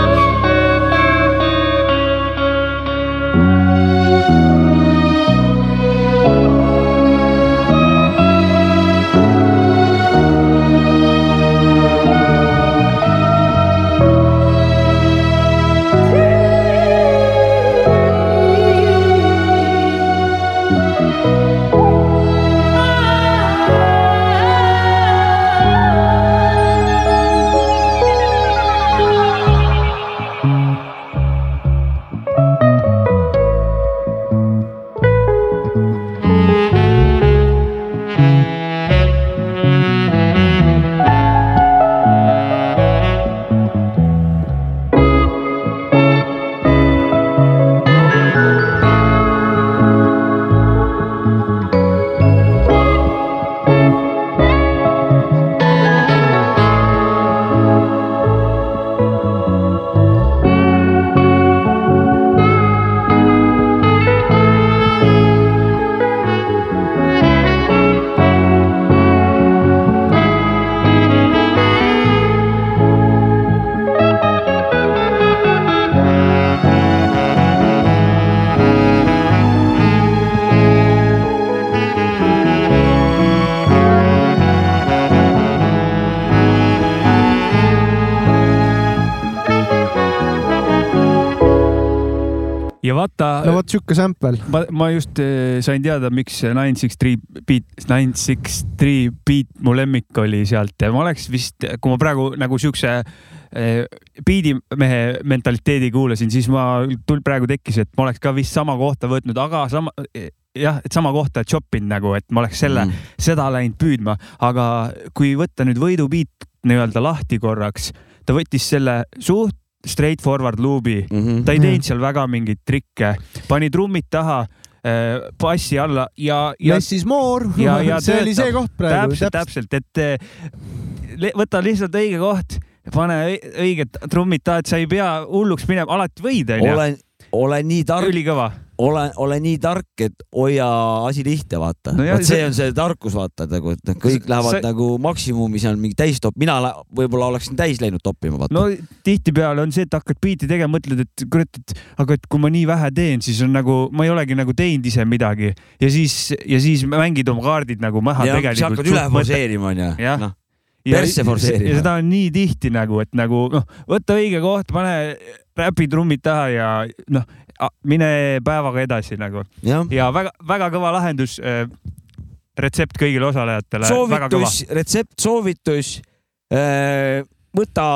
sihuke sample. ma, ma just eh, sain teada, miks Nine Six Three Beat, Nine Six Three Beat mu lemmik oli sealt. ma oleks vist, kui ma praegu nagu siukse eh, biidimehe mentaliteedi kuulasin, siis ma, tul praegu tekkis, et ma oleks ka vist sama kohta võtnud, aga sama jah, et sama kohta chop inud nagu, et ma oleks selle mm., seda läinud püüdma, aga kui võtta nüüd võidubiit nii-öelda lahti korraks, ta võttis selle suht straightforward loop'i mm, -hmm. ta ei teinud seal väga mingeid trikke, pani trummid taha äh, bassi alla ja, ja. Less is more. [laughs] see oli see koht praegu. täpselt, täpselt, et äh, võta lihtsalt õige koht, pane õiged trummid taha, et sa ei pea hulluks minema, alati võid, onju. olen, olen nii tark. ülikõva ole, ole nii tark, et hoia asi lihtne, vaata no. vot see on see tarkus, vaata nagu, et kõik lähevad see... nagu maksimumi seal mingi täistopp, mina võib-olla oleksin täis läinud toppima, vaata. no tihtipeale on see, et hakkad biiti tegema, mõtled, et kurat, et aga et kui ma nii vähe teen, siis on nagu, ma ei olegi nagu teinud ise midagi ja siis, ja siis mängid oma kaardid nagu maha ja, tegelikult. sa hakkad üle forseerima, onju. jah persse forsseerima. ja seda on nii tihti nagu, et nagu noh, võta õige koht, pane räpitrummid taha ja noh, mine päevaga edasi nagu. ja väga-väga kõva lahendus. Äh, retsept kõigile osalejatele. soovitus, retsept, soovitus. Äh, võta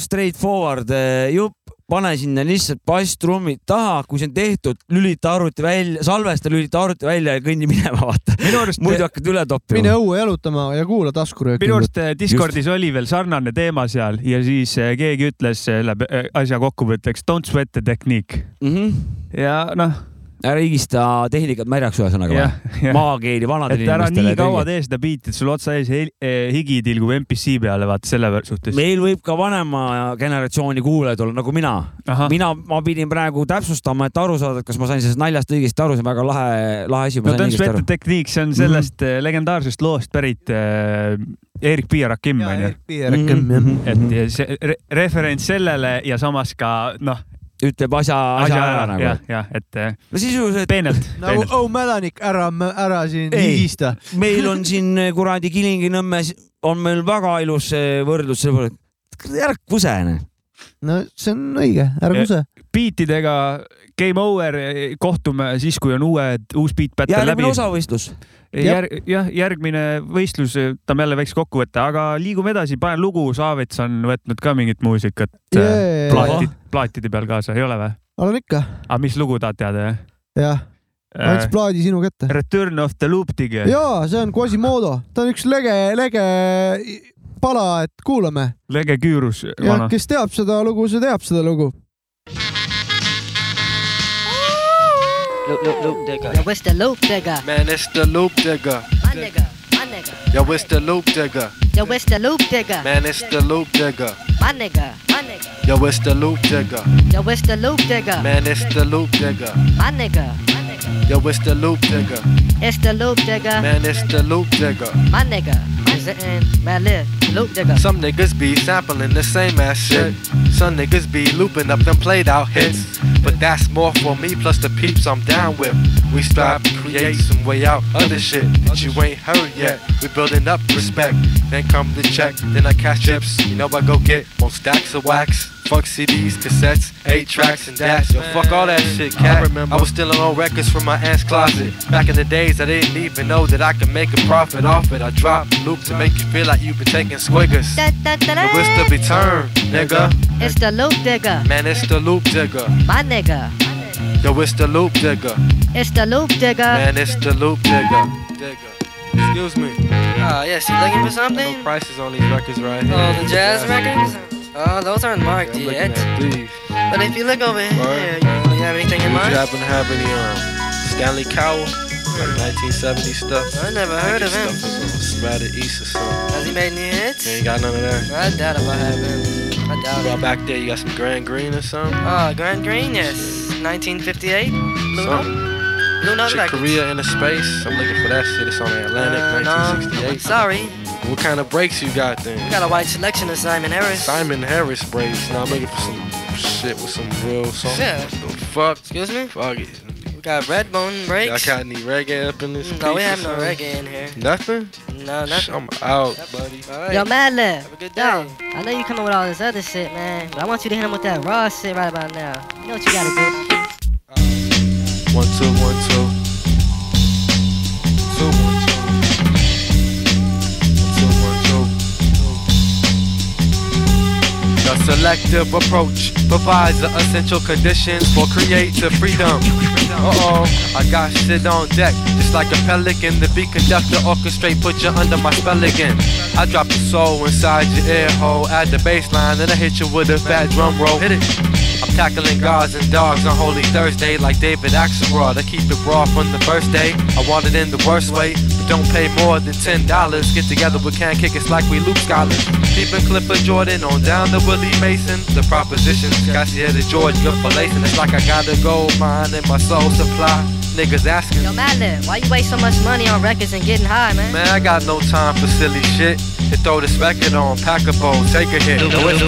straight forward äh, jupp pane sinna lihtsalt basstrummid taha, kui see on tehtud, lülita arvuti välja, salvesta, lülita arvuti välja ja kõnni minema, vaata. muidu hakkad üle toppima. mine õue jalutama ja kuula taskurööki. minu arust eh, Discordis Just. oli veel sarnane teema seal ja siis eh, keegi ütles selle eh, asja kokkuvõtteks don't sweat the technique mm. -hmm. ja noh ära higista tehnikat märjaks ühesõnaga või? maakeeli vanadele inimestele. ära nii kaua tee seda biiti, et sul otsa ees eh, higi tilgub MPC peale, vaata selle suhtes. meil võib ka vanema generatsiooni kuulajaid olla nagu mina. mina, ma pidin praegu täpsustama, et aru saada, et kas ma sain sellest naljast õigesti aru, see on väga lahe, lahe asi. no Dance Better Technique, see on sellest mm -hmm. legendaarsest loost pärit äh, Erik onju. Erik Piirakim jah. et see re referents sellele ja samas ka noh, ütleb asja, asja ära nagu. jah, jah, et eh, no sisuliselt peenelt. [laughs] nagu oh mädanik, ära, ära siin higista. [laughs] meil on siin eh, kuradi Kilingi-Nõmmes on meil väga ilus võrdlus peale, et ära kusene. no see on õige, ära kuse. biitidega game over, kohtume siis, kui on uued, uus beat battle läbi. järgmine osavõistlus järg, jah, järgmine võistlus, võtame jälle väikse kokkuvõtte, aga liigume edasi, panen lugu, Saavits on võtnud ka mingit muusikat yeah. plaatid, plaatide peal kaasa, ei ole või? olen ikka. aga mis lugu tahad teada, jah? jah, ma andsin plaadi sinu kätte. Return of the Loop Digger. jaa, see on Quasimodo, ta on üks lege, lege pala, et kuulame. lege küürus. jah, kes teab seda lugu, see teab seda lugu Loop, loop, loop digger. Yo, what's the loop digger? Man, it's the loop digger. My nigga, my nigga. Yo, it's the loop digger. Yo, what's the loop digger? Man, it's the loop digger. My nigga, my nigga. Yo, it's the loop digger. Yo, what's the loop digger? Man, it's the loop digger. My nigga, my nigga. Yo, it's the loop digger. It's the loop digger. Man, it's the loop digger. My nigga, is it in my live? Loop digger. Some niggas be sampling the same ass shit. Some niggas be looping up them played out hits. But that's more for me plus the peeps I'm down with. We strive to create some way out other shit that you ain't heard yet. We building up respect. Then come the check, then I cash chips. You know I go get more stacks of wax. Fuck CDs, cassettes, 8 tracks, and dash. Yo, fuck all that shit, cat. I remember I was stealing old records from my aunt's closet. Back in the days, I didn't even know that I could make a profit off it. I dropped loop to make you feel like you've been taking squiggers. Da, da, da, da. But it's the return, nigga. It's the loop digger. Man, it's the loop digger. My nigga. Yo, it's the loop digger. It's the loop digger. Man, it's the loop digger. Digger. Excuse me. Ah, oh, yes, you looking for something? No prices on these records right oh, here. Oh, the jazz records? Oh, those aren't marked yet. But if you look over here, you really have anything in Would mind? you happen to have any um, Stanley Cowell? Like 1970 stuff? I never heard of him. Stuff was on Ratted East or something. Has he made any hits? You ain't got none of that. I doubt if I have him. I doubt Well, it. back there, you got some Grand Green or something? Oh, Grand Green, yes. 1958. Blue. Something. Blue Note Chick Records. Korea in the space. I'm looking for that shit. It's on the Atlantic, Uh, no. 1968. Sorry. What kind of breaks you got then? We got a wide selection of Simon Harris. Simon Harris breaks. Now I'm looking for some shit with some real songs. Yeah. The fuck? Excuse me? Fuck it. We got Redbone Y'all breaks. got any reggae up in this No, we have no something? reggae in here. Nothing? No, Shh, nothing. I'm out, buddy. All right. Yo, Madlib. Have a good Yo. I know you coming with all this other shit, man. But I want you to hit him with that raw shit right about now. You know what you gotta do. One, two, one, two. The selective approach provides the essential conditions for creative freedom. Uh-oh, I got shit on deck, just like a pelican. The beat conductor orchestrate, put you under my spell again. I drop the soul inside your ear hole, add the bass line, then I hit you with a fat drum roll. Hit it. I'm tackling gods and dogs on Holy Thursday like David Axelrod. I keep it raw from the first day. I want it in the worst way, but don't pay more than ten dollars. Get together, we can't kick it's like we Luke scholars. Keeping Clifford Jordan on down to Willie Mason. The propositions got you to George, good for lacing. It's like I got a gold mine in my soul supply. Niggas asking. Yo, Madlib, why you waste so much money on records and getting high, man? Man, I got no time for silly shit. Hit throw this record on, pack a bowl, take a hit. Now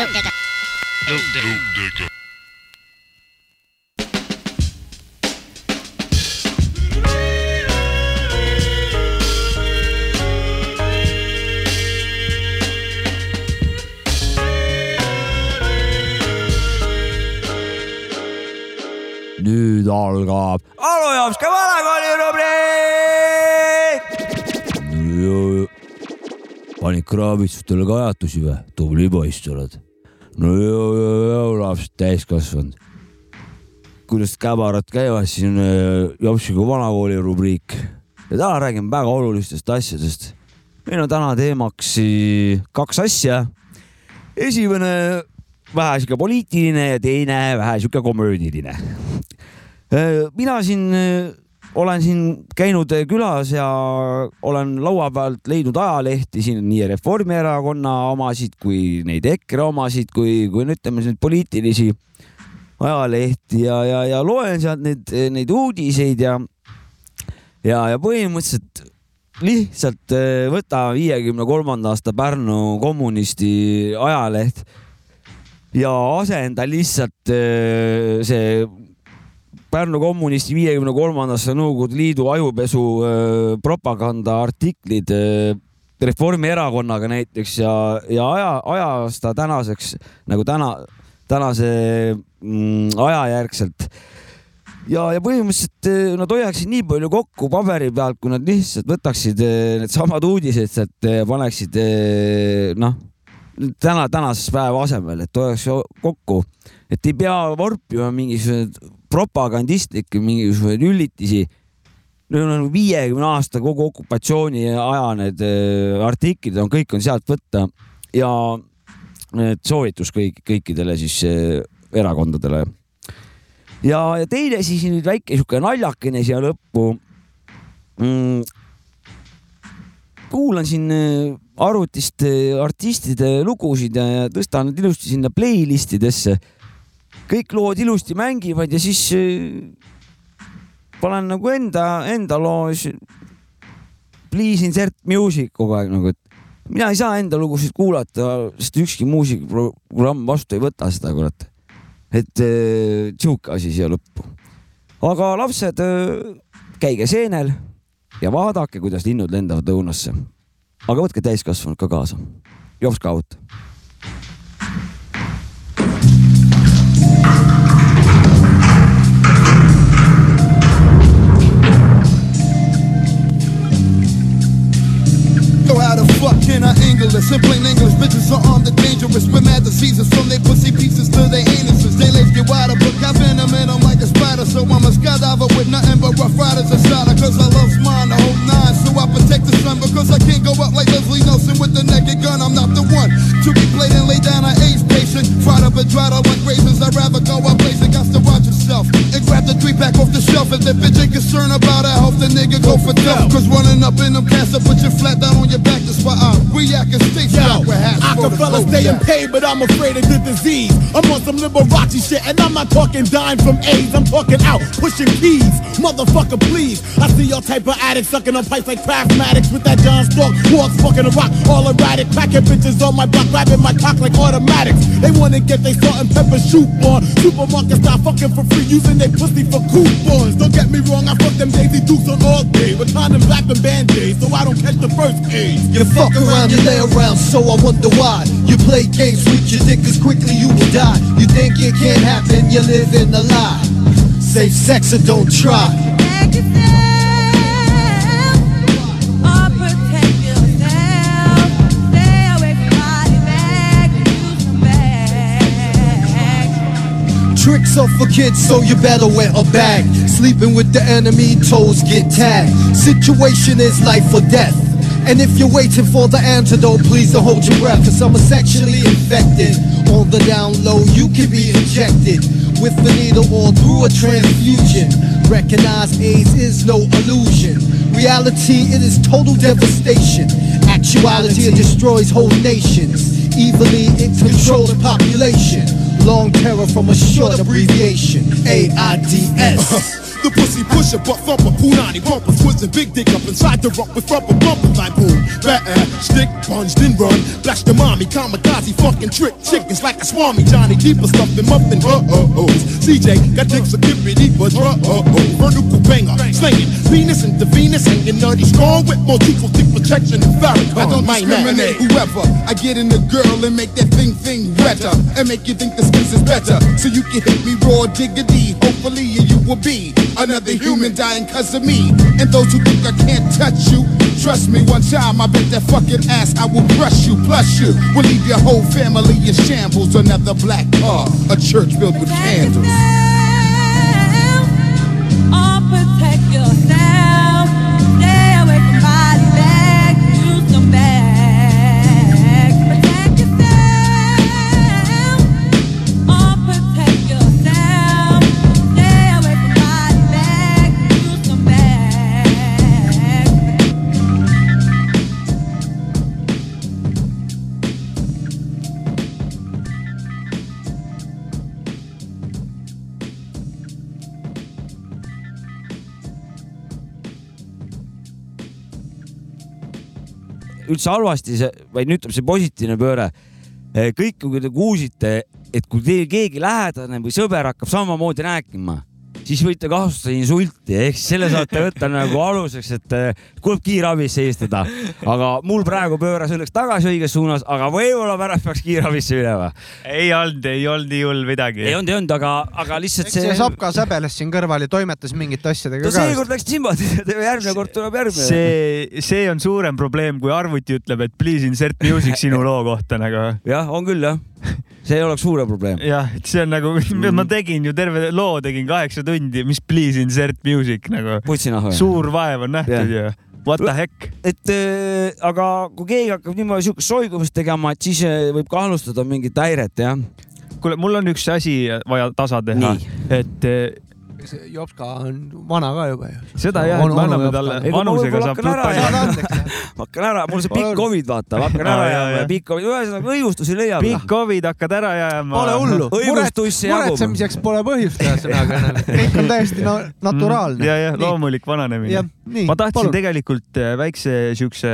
it's the- nüüd algab Anu Jopska vanakooli rubriik. panid kraavitsutele kajatusi või? tubli poiss oled. No lapsed täiskasvanud. kuidas käbarad käivad, siis on äh, Jopsiga vanakooli rubriik ja täna räägime väga olulistest asjadest. meil on täna teemaks kaks asja. esimene vähe sihuke poliitiline ja teine vähe sihuke komöödiline. Äh, mina siin äh, olen siin käinud külas ja olen laua pealt leidnud ajalehti siin nii Reformierakonna omasid kui neid EKRE omasid kui, kui no ütleme, neid poliitilisi ajalehti ja, ja, ja loen sealt neid, neid uudiseid ja, ja, ja põhimõtteliselt lihtsalt äh, võta viiekümne kolmanda aasta Pärnu kommunisti ajaleht ja asenda lihtsalt äh, see Pärnu kommunisti viiekümne kolmandasse Nõukogude Liidu ajupesu propaganda artiklid Reformierakonnaga näiteks ja, ja aja, ajas ta tänaseks nagu täna, tänase mm, aja järgselt. ja, ja põhimõtteliselt nad hoiaksid nii palju kokku paberi pealt, kui nad lihtsalt võtaksid needsamad uudised sealt paneksid noh, täna, tänasesse päeva asemel, et hoiaks kokku, et ei pea vorpima mingisuguseid propagandistlikke mingisuguseid üllitisi. Need on viiekümne aasta kogu okupatsiooni aja need äh, artiklid on, kõik on sealt võtta ja et soovitus kõik, kõikidele siis äh, erakondadele. ja, ja teine siis nüüd väike sihuke naljakene siia lõppu mm,. kuulan siin äh, arvutist artistide lugusid ja, ja tõstan ilusti sinna playlist idesse kõik lood ilusti mängivad ja siis äh, panen nagu enda, enda loo, please insert music kogu aeg nagu, et mina ei saa enda lugusid kuulata, sest ükski muusikaprogramm vastu ei võta seda, kurat. et äh, sihuke asi siia lõppu. aga lapsed, äh, käige seenel ja vaadake, kuidas linnud lendavad õunasse. aga võtke täiskasvanud ka kaasa. Jops Kaut fuck can I English? In plain English, bitches are armed and dangerous with mad diseases from their pussy pieces to their anuses. They legs get wider, but got venom in them like a spider. So I'm a skydiver with nothing but rough riders inside her. Cause I love mine, the whole nine. So I protect the sun because I can't go up like Leslie Nelson with the naked gun. I'm not the one to be played and lay down an AIDS patient. Fried up and dried up like raisins. I'd rather go up blazing. Got to watch yourself and grab the three pack off the shelf. If the bitch ain't concerned about our health, the nigga go for death. Cause running up in them cats, I put you flat down on your back. That's why I react and stay Yo, I stay in pain, but I'm afraid of the disease. I'm on some Liberace shit, and I'm not talking dying from AIDS. I'm talking out, pushing keys. Motherfucker, please. I see your type of addict sucking on pipes like Craftmatics with that John Stork. Walks fucking a rock, all erratic. Packing bitches on my block, grabbing my cock like automatics. They wanna get they salt and pepper shoot on. Supermarkets start fucking for free, using their pussy for coupons. Don't get me wrong, I fuck them Daisy Dukes on all day. With condoms wrapping band-aids, so I don't catch the first AIDS. You fuck around, you lay around, so I wonder why. You play games with your dick, cause quickly you will die. You think it can't happen, you live in a lie. Safe sex and don't try. Tricks are for kids, so you better wear a bag. Sleeping with the enemy, toes get tagged. Situation is life or death. And if you're waiting for the antidote, please don't hold your breath, cause I'm sexually infected. On the down low, you can be injected with the needle or through a transfusion. Recognize AIDS is no illusion. Reality, it is total devastation. Actuality, it destroys whole nations. Evilly, it controls population. Long terror from a short abbreviation. AIDS. [laughs] The pussy pusher, but thumper, punani bumpers, twisting big dick up inside the rock with rubber bumpers like boom, better, stick, plunged and run, blast the mommy, kamikaze, fucking trick chickens like a swami, Johnny Keeper stuffing muffin, uh oh ohs. CJ got dicks for kippity, but uh oh oh, vertical banger, slinging, Venus into Venus, hanging nutty, strong with more equal thick protection and Farrakhan. I don't discriminate, whoever, I get in the girl and make that thing thing wetter, and make you think the skills is better, so you can hit me raw diggity, hopefully you will be Another human dying cause of me. And those who think I can't touch you, trust me, one time I get that fucking ass, I will crush you. Plus you will leave your whole family in shambles. Another black car, a church filled with candles. Protect yourself. Üldse halvasti vaid nüüd tuleb see positiivne pööre. kõik, kui te kuulsite, et kui teil keegi lähedane või sõber hakkab samamoodi rääkima, siis võite kasutada insulti, ehk siis selle saate võtta nagu aluseks, et tuleb kiirabisse helistada. aga mul praegu pööras õnneks tagasi õiges suunas, aga võib-olla pärast peaks kiirabisse minema. ei olnud, ei olnud nii hull midagi ei. olnud, ei olnud, aga, aga lihtsalt see see. Sapka säbeles siin kõrval ja toimetas mingite asjadega ka. seekord läks niimoodi, [laughs] järgmine kord tuleb järgmine. see, see on suurem probleem, kui arvuti ütleb, et please insert music sinu loo kohta nagu. jah, on küll jah, [laughs] see oleks suurem probleem. jah, et see on nagu, [laughs] ma tegin ju terve loo tegin kaheksa tundi, mis please insert music nagu. suur vaev on nähtud ju. What the heck? et äh, aga kui keegi hakkab niimoodi siukest soigumist tegema, et siis äh, võib kahlustada mingit häiret jah. kuule, mul on üks asi vaja tasa teha et eh, Jopska on vana ka juba ju. seda jah, et me anname talle, Ega ma vanusega saab tuttav andeks. hakkan ära, mul see pikk Covid, vaata, hakkan ära jääma ja pikk Covid, ühesõnaga õigustusi leiab. pikk Covid hakkad ära jääma. Pole hullu. [laughs] Õigustussi jagub. muretsemiseks pole põhjust ühesõnaga. [laughs] kõik on täiesti naturaalne. ja, ja loomulik vananemine jah, ma tahtsin tegelikult eh, väikse siukse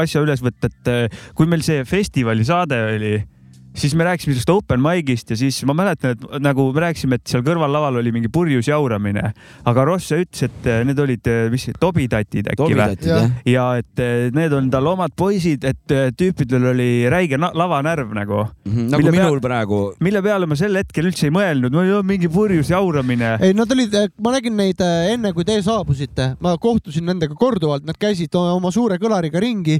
asja üles võtta, et eh, kui meil see festivali saade oli, siis me rääkisime sellest open mic'ist ja siis ma mäletan, et nagu me rääkisime, et seal kõrvallaval oli mingi purjus jauramine, aga Ross ütles, et eh, need olid, mis see, tobitatid äkki või? ja et eh, need on tal omad poisid, et eh, tüüpidel oli räige lavanärv nagu, nagu Mille minul praegu. mille peale ma sel hetkel üldse ei mõelnud, mingi purjus jauramine. ei, nad olid, ma nägin neid enne, kui te saabusite, ma kohtusin nendega korduvalt, nad käisid oma suure kõlariga ringi,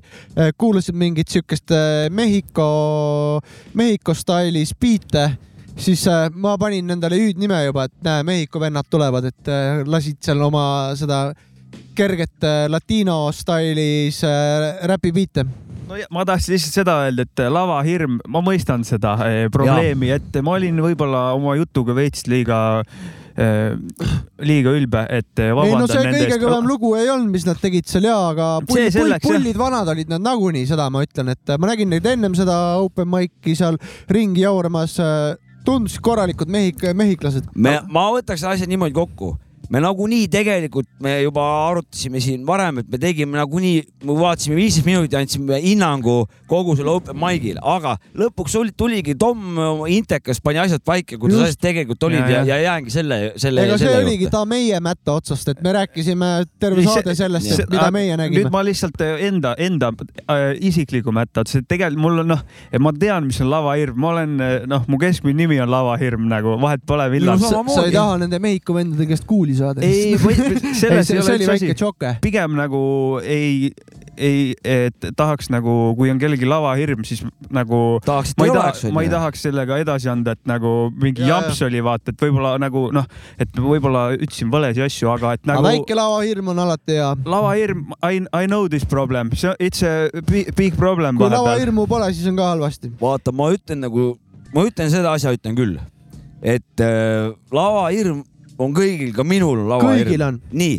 kuulasid mingit siukest äh, Mehhiko, Mehhiko stailis biite, siis äh, ma panin endale hüüdnime juba, et näe, Mehhiko vennad tulevad, et äh, lasid seal oma seda kerget äh, latino stailis äh, räpibiite. no ja, ma tahtsin lihtsalt seda öelda, et lavahirm, ma mõistan seda probleemi, et ma olin võib-olla oma jutuga veits liiga eh, liiga ülbe, et eh, ei no vabandan see nende kõige kõvem lugu ei olnud, mis nad tegid seal ja, aga pull, pull, pullid vanad olid nad nagunii, seda ma ütlen, et ma nägin neid ennem seda open mic'i seal ringi jauramas. tundusid korralikud mehhik-, mehhiklased. me, ma võtaks asja niimoodi kokku, me nagunii tegelikult, me juba arutasime siin varem, et me tegime nagunii, me vaatasime viisteist minutit, andsime hinnangu kogu selle open mic'ile, aga lõpuks tuligi Tom Intekas pani asjad paika, kuidas asjad tegelikult olid Ja, ja, ja. ja, ja jäängi selle, selle, ega see selle oligi juurde. ta meie mätta otsast, et me rääkisime terve saade sellest mida meie nüüd nägime. ma lihtsalt eh, enda, enda äh, isikliku mätad, see tegelikult mul on noh, ma tean, mis on lavahirm, ma olen eh, noh, mu keskmine nimi on lavahirm nagu, vahet pole, millal sa ei taha nende Mehhiko vendade käest kuuli saada? ei, [laughs] selles see, ei see ole üldse väike asi. pigem nagu ei, ei, et tahaks nagu, kui on kellelgi lavahirm, siis nagu ma ei ei oleks taha, ma ei tahaks sellega edasi anda, et nagu mingi Ja, jamps oli vaata, et võib-olla nagu noh, et võib-olla ütlesin valesid asju, aga et nagu väike lavahirm on alati hea. lavahirm, I, I know this problem, see, it's a bi- big problem. kui lavahirmu pole, siis on ka halvasti. vaata, ma ütlen nagu, ma ütlen seda asja, ütlen küll, et äh, lavahirm on kõigil, ka minul lavahirm. nii,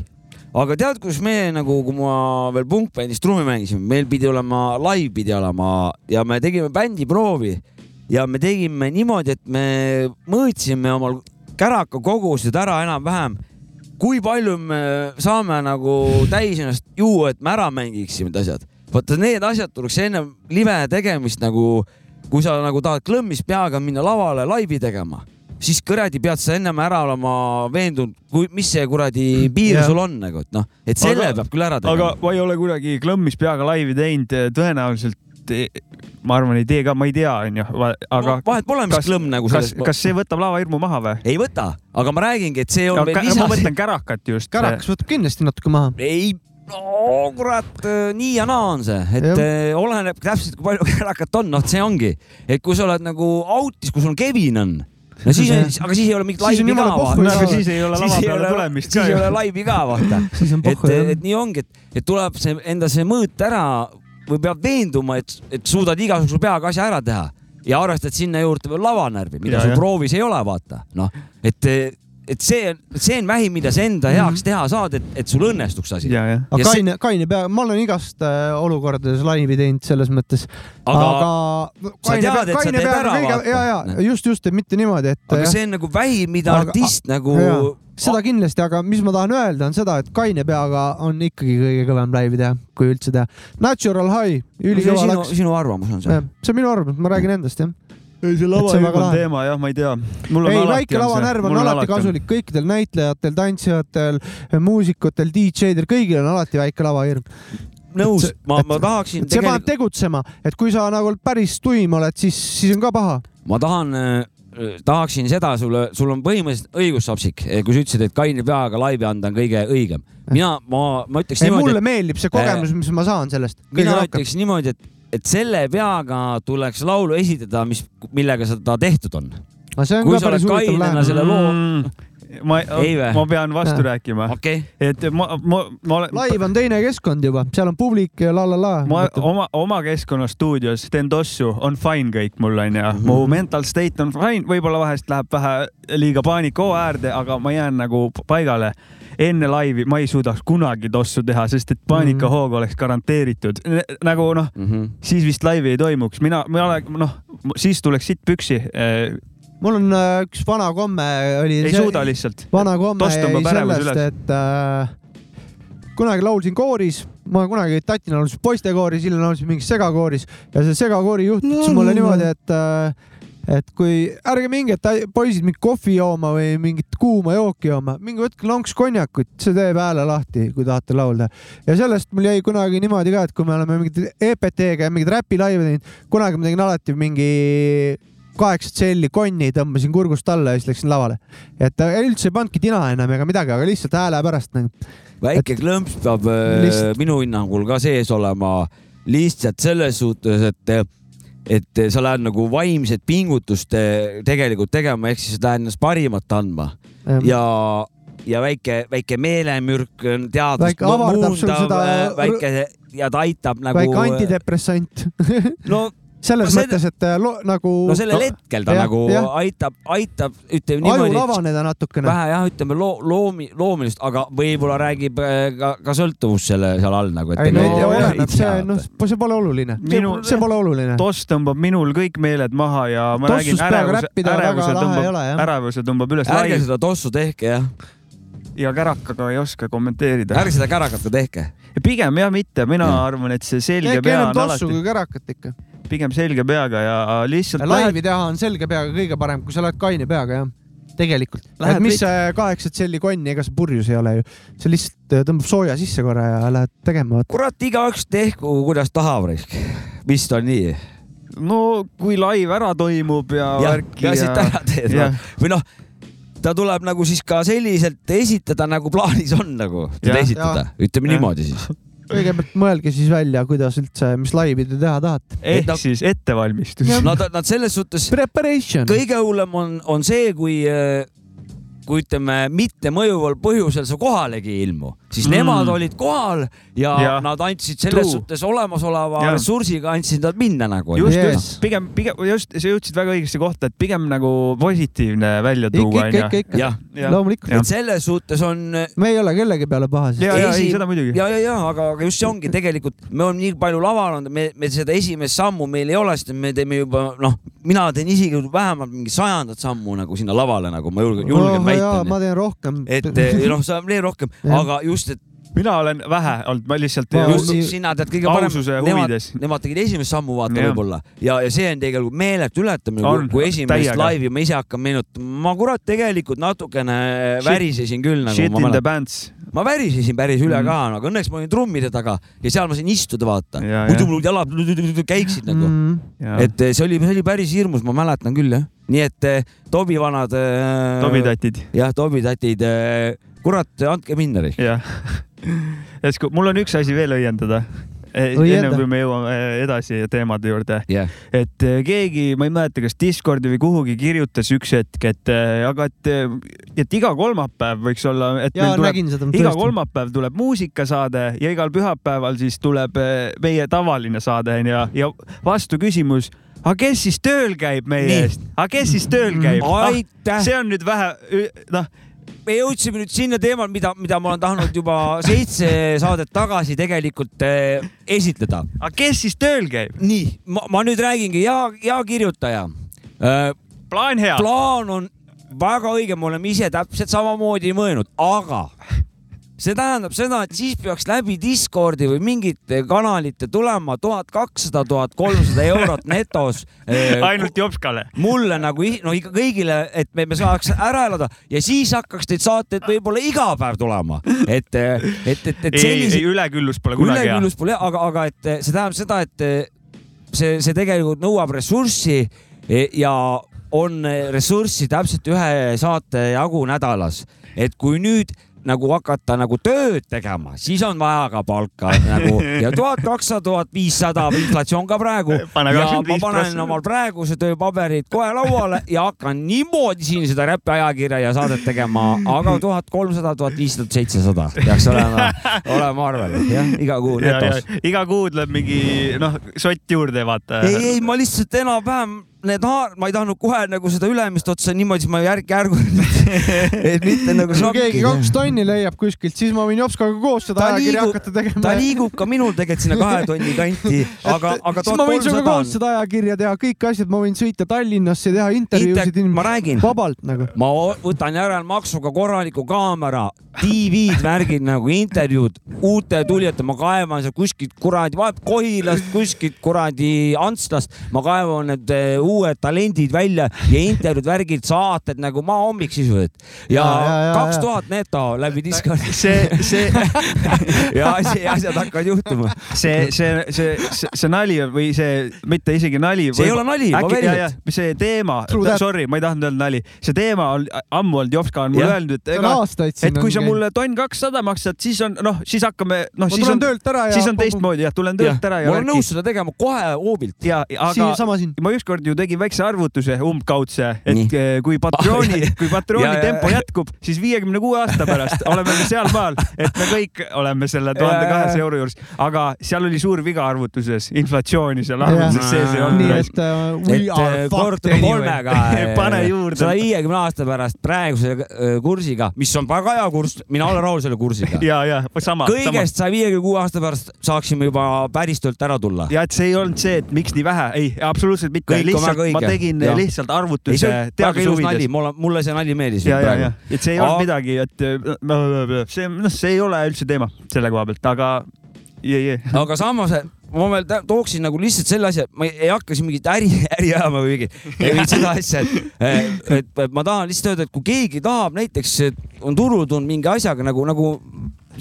aga tead, kus me nagu, kui ma veel punkbändis trummi mängisin, meil pidi olema, live pidi olema ja me tegime bändiproovi ja me tegime niimoodi, et me mõõtsime omal käraka kogused ära enam-vähem, kui palju me saame nagu täis ennast juua, et me ära mängiksime need asjad. vaata, need asjad tuleks enne live tegemist nagu, kui sa nagu tahad klõmmis peaga minna lavale laivi tegema, siis kuradi pead sa ennem ära olema veendunud, mis see kuradi piir Jah. sul on nagu, et noh, et selle Aga- peab küll ära aga tegema. ma ei ole kunagi klõmmis peaga laivi teinud, tõenäoliselt ma arvan, ei tee ka, ma ei tea, onju, aga no, vahet pole, mis kas- klõmm nagu kas selles,. kas see võtab lavahirmu maha või? ei võta, aga ma räägingi, et see on veel ma lisas. mõtlen kärakat just. kärakas võtab kindlasti natuke maha. ei, no kurat, nii ja naa on see, et Jah. eh, oleneb täpselt, kui palju [laughs] kärakat on, noh, see ongi, et kui sa oled nagu autis, kui sul Kevin on, no siis, aga siis ei ole mingit Siis on laivi ka vaata. siis ei ole lava peale tulemist siis ka ei ju ole. laivi ka vaata. [laughs] siis on et, et nii ongi, et, et tuleb see enda see mõõt ära või pead veenduma, et, et suudad igasuguse peaga asja ära teha ja arvestad sinna juurde veel lavanärvi, mida Ja, sul proovis ei ole, vaata, noh, et, et see, see on vähim, mida sa enda heaks teha saad, et, et sul õnnestuks asi. aga ja see- kaine, kaine pea, ma olen igast äh, olukordades laivi teinud selles mõttes, aga, aga sa kaine tead, sa kaine peaga ära, kõige, ja, ja just, just, et mitte niimoodi, et aga jah, see on nagu vähim, mida Aga- artist nagu seda kindlasti, aga mis ma tahan öelda, on seda, et kaine peaga on ikkagi kõige kõvem laivi teha, kui üldse teha. Natural High, ülikõva sinu, läks. sinu arvamus on see? see on minu arvamus, ma räägin endast jah. ei, see see on on teema jah, ma ei tea. ei, väike lavanärv on alati kasulik kõikidel näitlejatel, tantsijatel, muusikutel, DJ-del, kõigil on alati väike lavahirm. nõus et-, ma, et- ma tahaksin et see paneb tegutsema, et kui sa nagu päris tuim oled, siis, siis on ka paha. ma tahan, tahaksin seda sulle, sul on põhimõtteliselt õigus, Sapsik, kui sa ütlesid, et kaine peaga laivi anda on kõige õigem. mina, ma, ma ütleks ei, niimoodi mulle, meeldib see kogemus, mis ma saan sellest. mina ütleks niimoodi, et, et selle peaga tuleks laulu esitada, mis, millega seda tehtud on. kui sa oled kainena selle loo, Mm, ma ma pean vastu Jah. rääkima, okei, et ma, ma, ma olen, laiv on teine keskkond juba, seal on publik ja la la la. ma oma, oma keskkonnastuudios teen tossu, on fine kõik mul onju mm, -hmm. mu mental state on fine, võib-olla vahest läheb vähe liiga paanika äärde, aga ma jään nagu paigale. enne laivi ma ei suudaks kunagi tossu teha, sest et paanikahoog oleks garanteeritud. nagu noh, Mhm. siis vist laivi ei toimuks, mina, mina olen noh, siis tuleks sitt püksi. Mul on äh, üks vana komme oli. ei suuda lihtsalt. vana komme jäi sellest, et äh, kunagi laulsin kooris, ma kunagi tatina laulsin poistekooris, hiljem laulsin mingis segakooris ja see segakoori juht ütles mulle niimoodi, et äh, et kui ärge minge, et poisid mingit kohvi jooma või mingit kuuma jooki jooma, minge võtke lonks konjakut, see teeb hääle lahti, kui tahate laulda. ja sellest mul jäi kunagi niimoodi ka, et kui me oleme mingit EPT-ga ja mingeid räpilaive teinud, kunagi ma tegin alati mingi kaheksa tselli konni tõmbasin kurgust alla ja siis läksin lavale. et ta üldse ei pannudki tina enam ega midagi, aga lihtsalt hääle pärast nagu. väike klõmps peab äh, Lihtsalt- minu hinnangul ka sees olema lihtsalt selles suhtes, et et sa lähed nagu vaimset pingutust eh, tegelikult tegema, ehk siis lähed ennast parimat andma ja, ja väike, väike meelemürk on teadvust muundav, äh, väike ja ta aitab nagu. väike antidepressant no, selles No mõttes, et äh, lo, nagu no sellel hetkel ta jah, nagu jah. aitab, aitab, ütleme niimoodi. avaneda natukene. vähe jah, ütleme loo, loomi, loomilist, aga võib-olla räägib äh, ka, ka sõltuvus selle seal all nagu. ei no oleneb, see noh, see pole oluline, Minu- see pole oluline. toss tõmbab minul kõik meeled maha ja ma Tossus räägin, ärevuse, ärevuse tõmbab ärevuse tõmbab üles ärge seda tossu tehke jah, ja kärakaga ei oska kommenteerida. ärge seda kärakat ka tehke. pigem jah mitte, mina Jah. arvan, et see selge pea on tossu alati, kui kärakat ikka. Pigem selge peaga ja lihtsalt laivi teha on selge peaga kõige parem, kui sa oled kaine peaga jah, tegelikult. Lähed et mis see kaheksa tselli konni, ega see purjus ei ole ju, see lihtsalt äh, tõmbab sooja sisse korra ja lähed tegema. kurat, igaüks tehku, kuidas tahab, vist on nii? no kui laiv ära toimub ja jah, värki ja siit ära teed jah. või noh, ta tuleb nagu siis ka selliselt esitada, nagu plaanis on nagu teda Jah. esitada, ütleme Jah. niimoodi siis. Kõigepealt mõelge siis välja, kuidas üldse, mis laivi te teha tahate. ehk Et ta- siis ettevalmistus. Nad, nad selles suhtes Preparation. kõige hullem on, on see, kui, kui ütleme, mittemõjuval põhjusel sa kohalegi ei ilmu, siis Mm. nemad olid kohal ja, Ja. nad andsid selles True. suhtes olemasoleva Ja. ressursiga andsid nad minna nagu. just Yes. just pigem, pigem just sa jõudsid väga õigesse kohta, et pigem nagu positiivne välja tuua ikka, ikka, ikka Jah. loomulikult. Et selles suhtes on me ei ole kellegi peale pahased. ja, ja ei Esi- seda muidugi. ja, ja, ja aga, aga just see ongi tegelikult, me oleme nii palju laval olnud, me, me seda esimest sammu meil ei ole, sest me teeme juba noh, mina teen isegi vähemalt mingi sajandat sammu nagu sinna lavale, nagu ma julgen, julgen väita ma. teen rohkem. et eh, noh, sa veel rohkem, aga just, et mina olen vähe olnud, ma lihtsalt sina tead kõige parem, nemad nemad tegid esimest sammu vaata võib-olla ja, ja see on tegelikult meeletu ületamine, kui esimest laivi ma ise hakkan meenutama, ma kurat tegelikult natukene Shit- värisesin küll nagu shit ma in the pants. ma värisesin päris üle Mhm. ka, aga õnneks ma olin trummide taga ja seal ma sain istuda, vaata. Muidu mul jalad käiksid nagu. mm.. et eh, see oli, see oli päris hirmus, ma mäletan küll jah. nii et eh, Tobi vanad. tobitatid, jah, Tobi tatid, kurat, andke minna. jah. järsku, mul on üks asi veel õiendada. Õienda. enne kui me jõuame edasi teemade juurde jah, et eh, keegi, ma ei mäleta, kas Discordi või kuhugi kirjutas üks hetk, et eh, aga et, et iga kolmapäev võiks olla, et jaa, tuleb seda iga tõesti. kolmapäev tuleb muusikasaade ja igal pühapäeval siis tuleb meie tavaline saade onju ja, ja vastu küsimus, aga kes siis tööl käib meie Nii. eest, aga kes siis tööl käib? aitäh. see on nüüd vähe, noh, me jõudsime nüüd sinna teemal, mida, mida ma olen tahtnud juba seitse saadet tagasi tegelikult äh, esitleda. aga kes siis tööl käib? nii, ma, nüüd räägingi, hea, hea kirjutaja äh,. plaan hea. plaan on väga õige, me oleme ise täpselt samamoodi mõelnud, aga see tähendab seda, et siis peaks läbi Discordi või mingite kanalite tulema tuhat kakssada, tuhat kolmsada eurot netos äh, [laughs] ainult Jopskale. mulle nagu no ikka kõigile, et me, me saaks ära elada ja siis hakkaks neid saateid võib-olla iga päev tulema, et, et, et, et ei, ei üleküllus pole kunagi hea. üleküllus pole, aga, aga et see tähendab seda, et see, see tegelikult nõuab ressurssi ja on ressurssi täpselt ühe saate jagu nädalas, et kui nüüd nagu hakata nagu tööd tegema, siis on vaja ka palka nagu [laughs] ja tuhat kakssada, tuhat viissada, inflatsioon ka praegu. [laughs] Ja ma 25%. panen omal praeguse tööpaberid kohe lauale ja hakkan niimoodi siin seda räpiajakirja ja saadet tegema, aga [laughs] tuhat kolmsada, tuhat viissada, seitsesada peaks olema, olema arvel, jah, iga kuu netos. iga kuu tuleb mingi noh, sott juurde, vaata. ei, ei, ma lihtsalt enam-vähem need haar, ma ei tahtnud kohe nagu seda ülemist otsa niimoodi, siis ma järk-järgult, [laughs] et mitte nagu kui keegi kaks tonni leiab kuskilt, siis ma võin Jopskaga koos seda ajakirja hakata tegema. ta liigub ka minul tegelikult sinna kahe tonni kanti, [laughs] aga, aga siis ma võin sinuga tuhat koos kolmsada on. seda ajakirja teha, kõik asjad, ma võin sõita Tallinnasse, teha intervjuusid ma räägin, vabalt nagu. ma võtan järelmaksuga korraliku kaamera, TV-d, värgid nagu intervjuud uute tulijate, ma kaevan seal kuskilt kuradi, vahet Kohilast, kuskilt kuradi Antslast, ma kaevan need eh, uued talendid välja ja intervjuud, värgid, saated nagu maahommik sisuliselt. ja kaks tuhat neto läbi Discordi see, see, [laughs] ja asi, asjad hakkavad juhtuma. see, see, see, see, see nali või see, mitte isegi nali. See ei ole nali, ma päriselt. see teema sorry, ma ei tahtnud öelda nali, see teema on ammu olnud, Jopska on mulle öelnud, et ega, et kui sa mulle tonn kakssada maksad, siis on noh, siis hakkame, noh, siis on, töölt ära ja. siis on teistmoodi jah, tulen töölt ära ja ma olen nõus seda tegema kohe hoobilt. ja, aga ma ükskord ju tegin väikse arvutuse umbkaudse, et Nii. eh, kui patrooni Ah,, kui patrooni Ja, tempo ja. jätkub, siis viiekümne kuue aasta pärast oleme me sealmaal, et me kõik oleme selle tuhande kahesaja euro juures, aga seal oli suur viga arvutuses, inflatsiooni seal arvutuses sees ei nii olnud. et uh, we et are eh, fucked anyway. kolmega [laughs] Pane juurde. saja viiekümne aasta pärast praeguse kursiga, mis on väga hea kurss, mina olen rahul selle kursiga. [laughs] ja, ja sama, sama. kõigest saja viiekümne kuue aasta pärast saaksime juba päris töölt ära tulla. ja et see ei olnud see, et miks nii vähe, ei, absoluutselt mitte, Kõik on lihtsalt ma tegin Jah. lihtsalt arvutuse teaduse huvides. mulle, mulle see nali meeldis ja, ja, ja et see ei olnud midagi, et äh, see, noh, see ei ole üldse teema selle koha pealt, aga je, je. [laughs] aga samas ma veel tooksin nagu lihtsalt selle asja, ma ei, hakka siin mingit äri, äri ajama või mingit, seda asja, et, et, et ma tahan lihtsalt öelda, et kui keegi tahab näiteks, on turul tulnud mingi asjaga nagu, nagu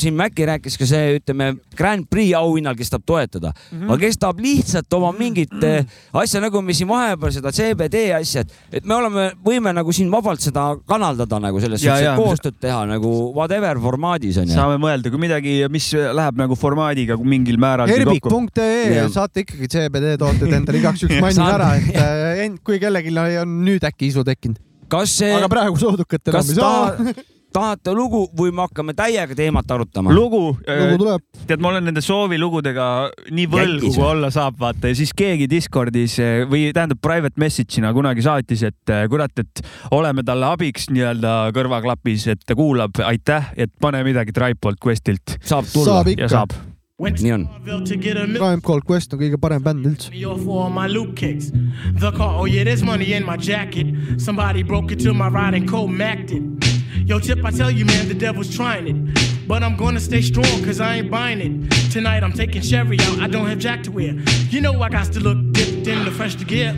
siin Mäkki rääkis ka see, ütleme Grand Prix auhinnal, kes tahab toetada mm. -hmm. aga kes tahab lihtsalt oma mingit eh, asja nagu me siin vahepeal seda CBD asja, et, et me oleme, võime nagu siin vabalt seda kanaldada nagu selles suhtes, koostööd teha nagu whatever formaadis onju. saame mõelda, kui midagi, mis läheb nagu formaadiga mingil määral. Herbik.ee Jah. saate ikkagi CBD tooted endale igaks juhuks mainin Saate. ära, et end- kui kellelgi on nüüd äkki isu tekkinud, kas see, aga praegu soodukat enam ei saa. [laughs] taha, tahate lugu või me hakkame täiega teemat arutama? lugu, lugu tuleb. tead, ma olen nende soovilugudega nii võlgu, kui olla saab, vaata ja siis keegi Discordis eh, või tähendab private message'ina kunagi saatis, et eh, kurat, et oleme talle abiks nii-öelda kõrvaklapis, et ta kuulab, aitäh, et pane midagi Tripod Questilt saab tulla saab. ja saab. nii on. KM Cold Quest on kõige parem bänd üldse. The car, oh yeah, there's money in my jacket. Somebody broke into my ride and cold macked it. Yo, Tip, I tell you, man, the devil's trying it. But I'm gonna stay strong, cause I ain't buying it. Tonight I'm taking Sherry out, I don't have Jack to wear. You know I got to look dipped in the fresh to gear.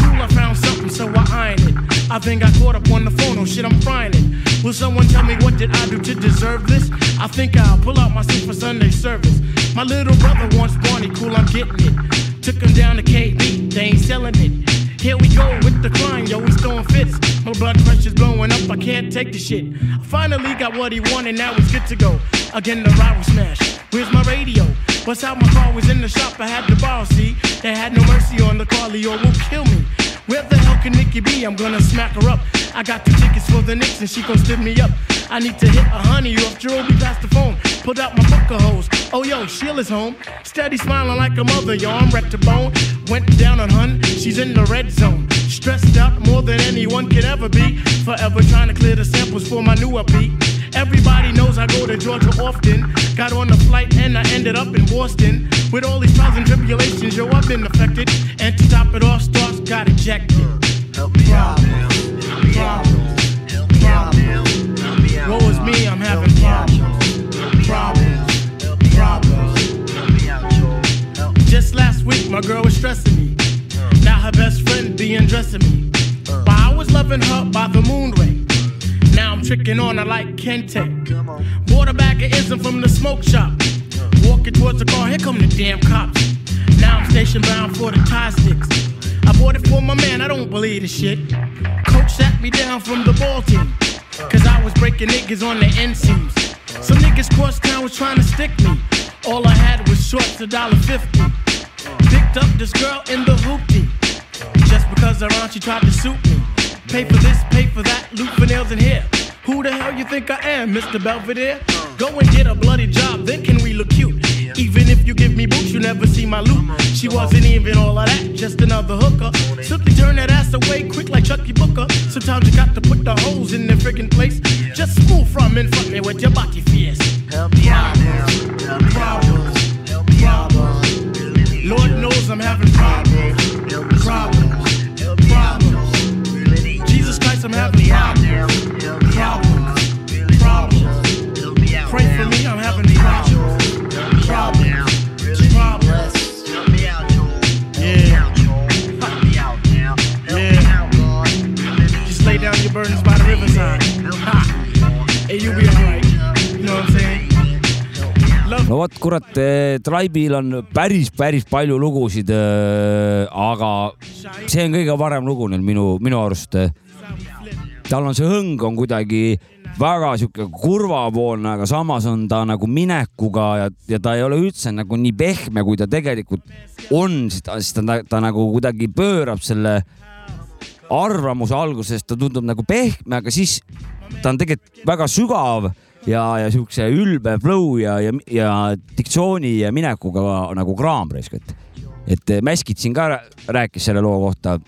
Cool, I found something, so I ironed it. I then got caught up on the phone, oh shit, I'm frying it. Will someone tell me what did I do to deserve this? I think I'll pull out my suit for Sunday service. My little brother wants Barney, cool, I'm getting it. Took him down to KB, they ain't selling it. Here we go with the crime, yo, he's throwing fits. My blood pressure's blowing up, I can't take the shit. I finally got what he wanted, now it's good to go. Again, the rival smash. Where's my radio? What's out? My car was in the shop, I had to borrow, see? They had no mercy on the car, Leo will kill me. Where the hell can Nikki be? I'm gonna smack her up. I got the tickets for the Knicks and she gon' stiff me up. I need to hit a honey off Jerome past the phone. Pulled out my of hoes. Oh yo, Sheila's home. Steady smiling like a mother, yo, I'm wrecked to bone. Went down on hun, she's in the red zone. Stressed out more than anyone could ever be. Forever trying to clear the samples for my new upbeat. Everybody knows I go to Georgia often. Got on the flight and I ended up in Boston. With all these trials and tribulations, yo, I've been affected. And to top it off, stars got ejected. Help me out now. Help me out. Help me out now. Help me out. Woe is me, I'm having problems. Problems. Problems. Help me out, Joe. Help Just last week, my girl was stressing me. Uh. Now her best friend be undressing me. Uh. While I was loving her by the moon ray. Now I'm tricking on her like Kente. Bought a bag of ism from the smoke shop. Uh. Walking towards the car, here come the damn cops. Now I'm station bound for the tie sticks. I bought it for my man, I don't believe this shit. Coach sat me down from the ball team. Cause I was breaking niggas on the end seams. Some niggas cross town was trying to stick me. All I had was shorts, a dollar fifty. Picked up this girl in the hoopty. Just because her aunt she tried to suit me. Pay for this, pay for that, loot for nails and hair. Who the hell you think I am, Mr. Belvedere? Go and get a bloody job, then can we look cute? You give me boots, you never see my loot. She wasn't even all of that, just another hooker. Simply turn that ass away quick like Chucky Booker. Sometimes you got to put the holes in the friggin' place. Just move from and fuck me with your body fierce. Help me out now. Help me. Problems, Help me out. problems. Lord knows I'm having problems. Problems, problems. Jesus Christ, I'm having problems. now. Help me out. Problems, problems. Help me out Pray for me, I'm having your burdens by the riverside. Ha! Hey, you be alright. You know what I'm saying? No vot, kurat, Tribe'il on päris, päris palju lugusid, aga see on kõige parem lugu neil minu, minu arust. tal on see hõng on kuidagi väga sihuke kurvapoolne, aga samas on ta nagu minekuga ja, ja ta ei ole üldse nagu nii pehme, kui ta tegelikult on, siis ta, siis ta, ta, nagu kuidagi pöörab selle arvamuse alguses, ta tundub nagu pehme, aga siis ta on tegelikult väga sügav ja, ja siukse ülbe flow ja, ja, ja diktsiooni ja minekuga nagu kraamrisk, et, et Mäskit siin ka rää- rääkis selle loo kohta.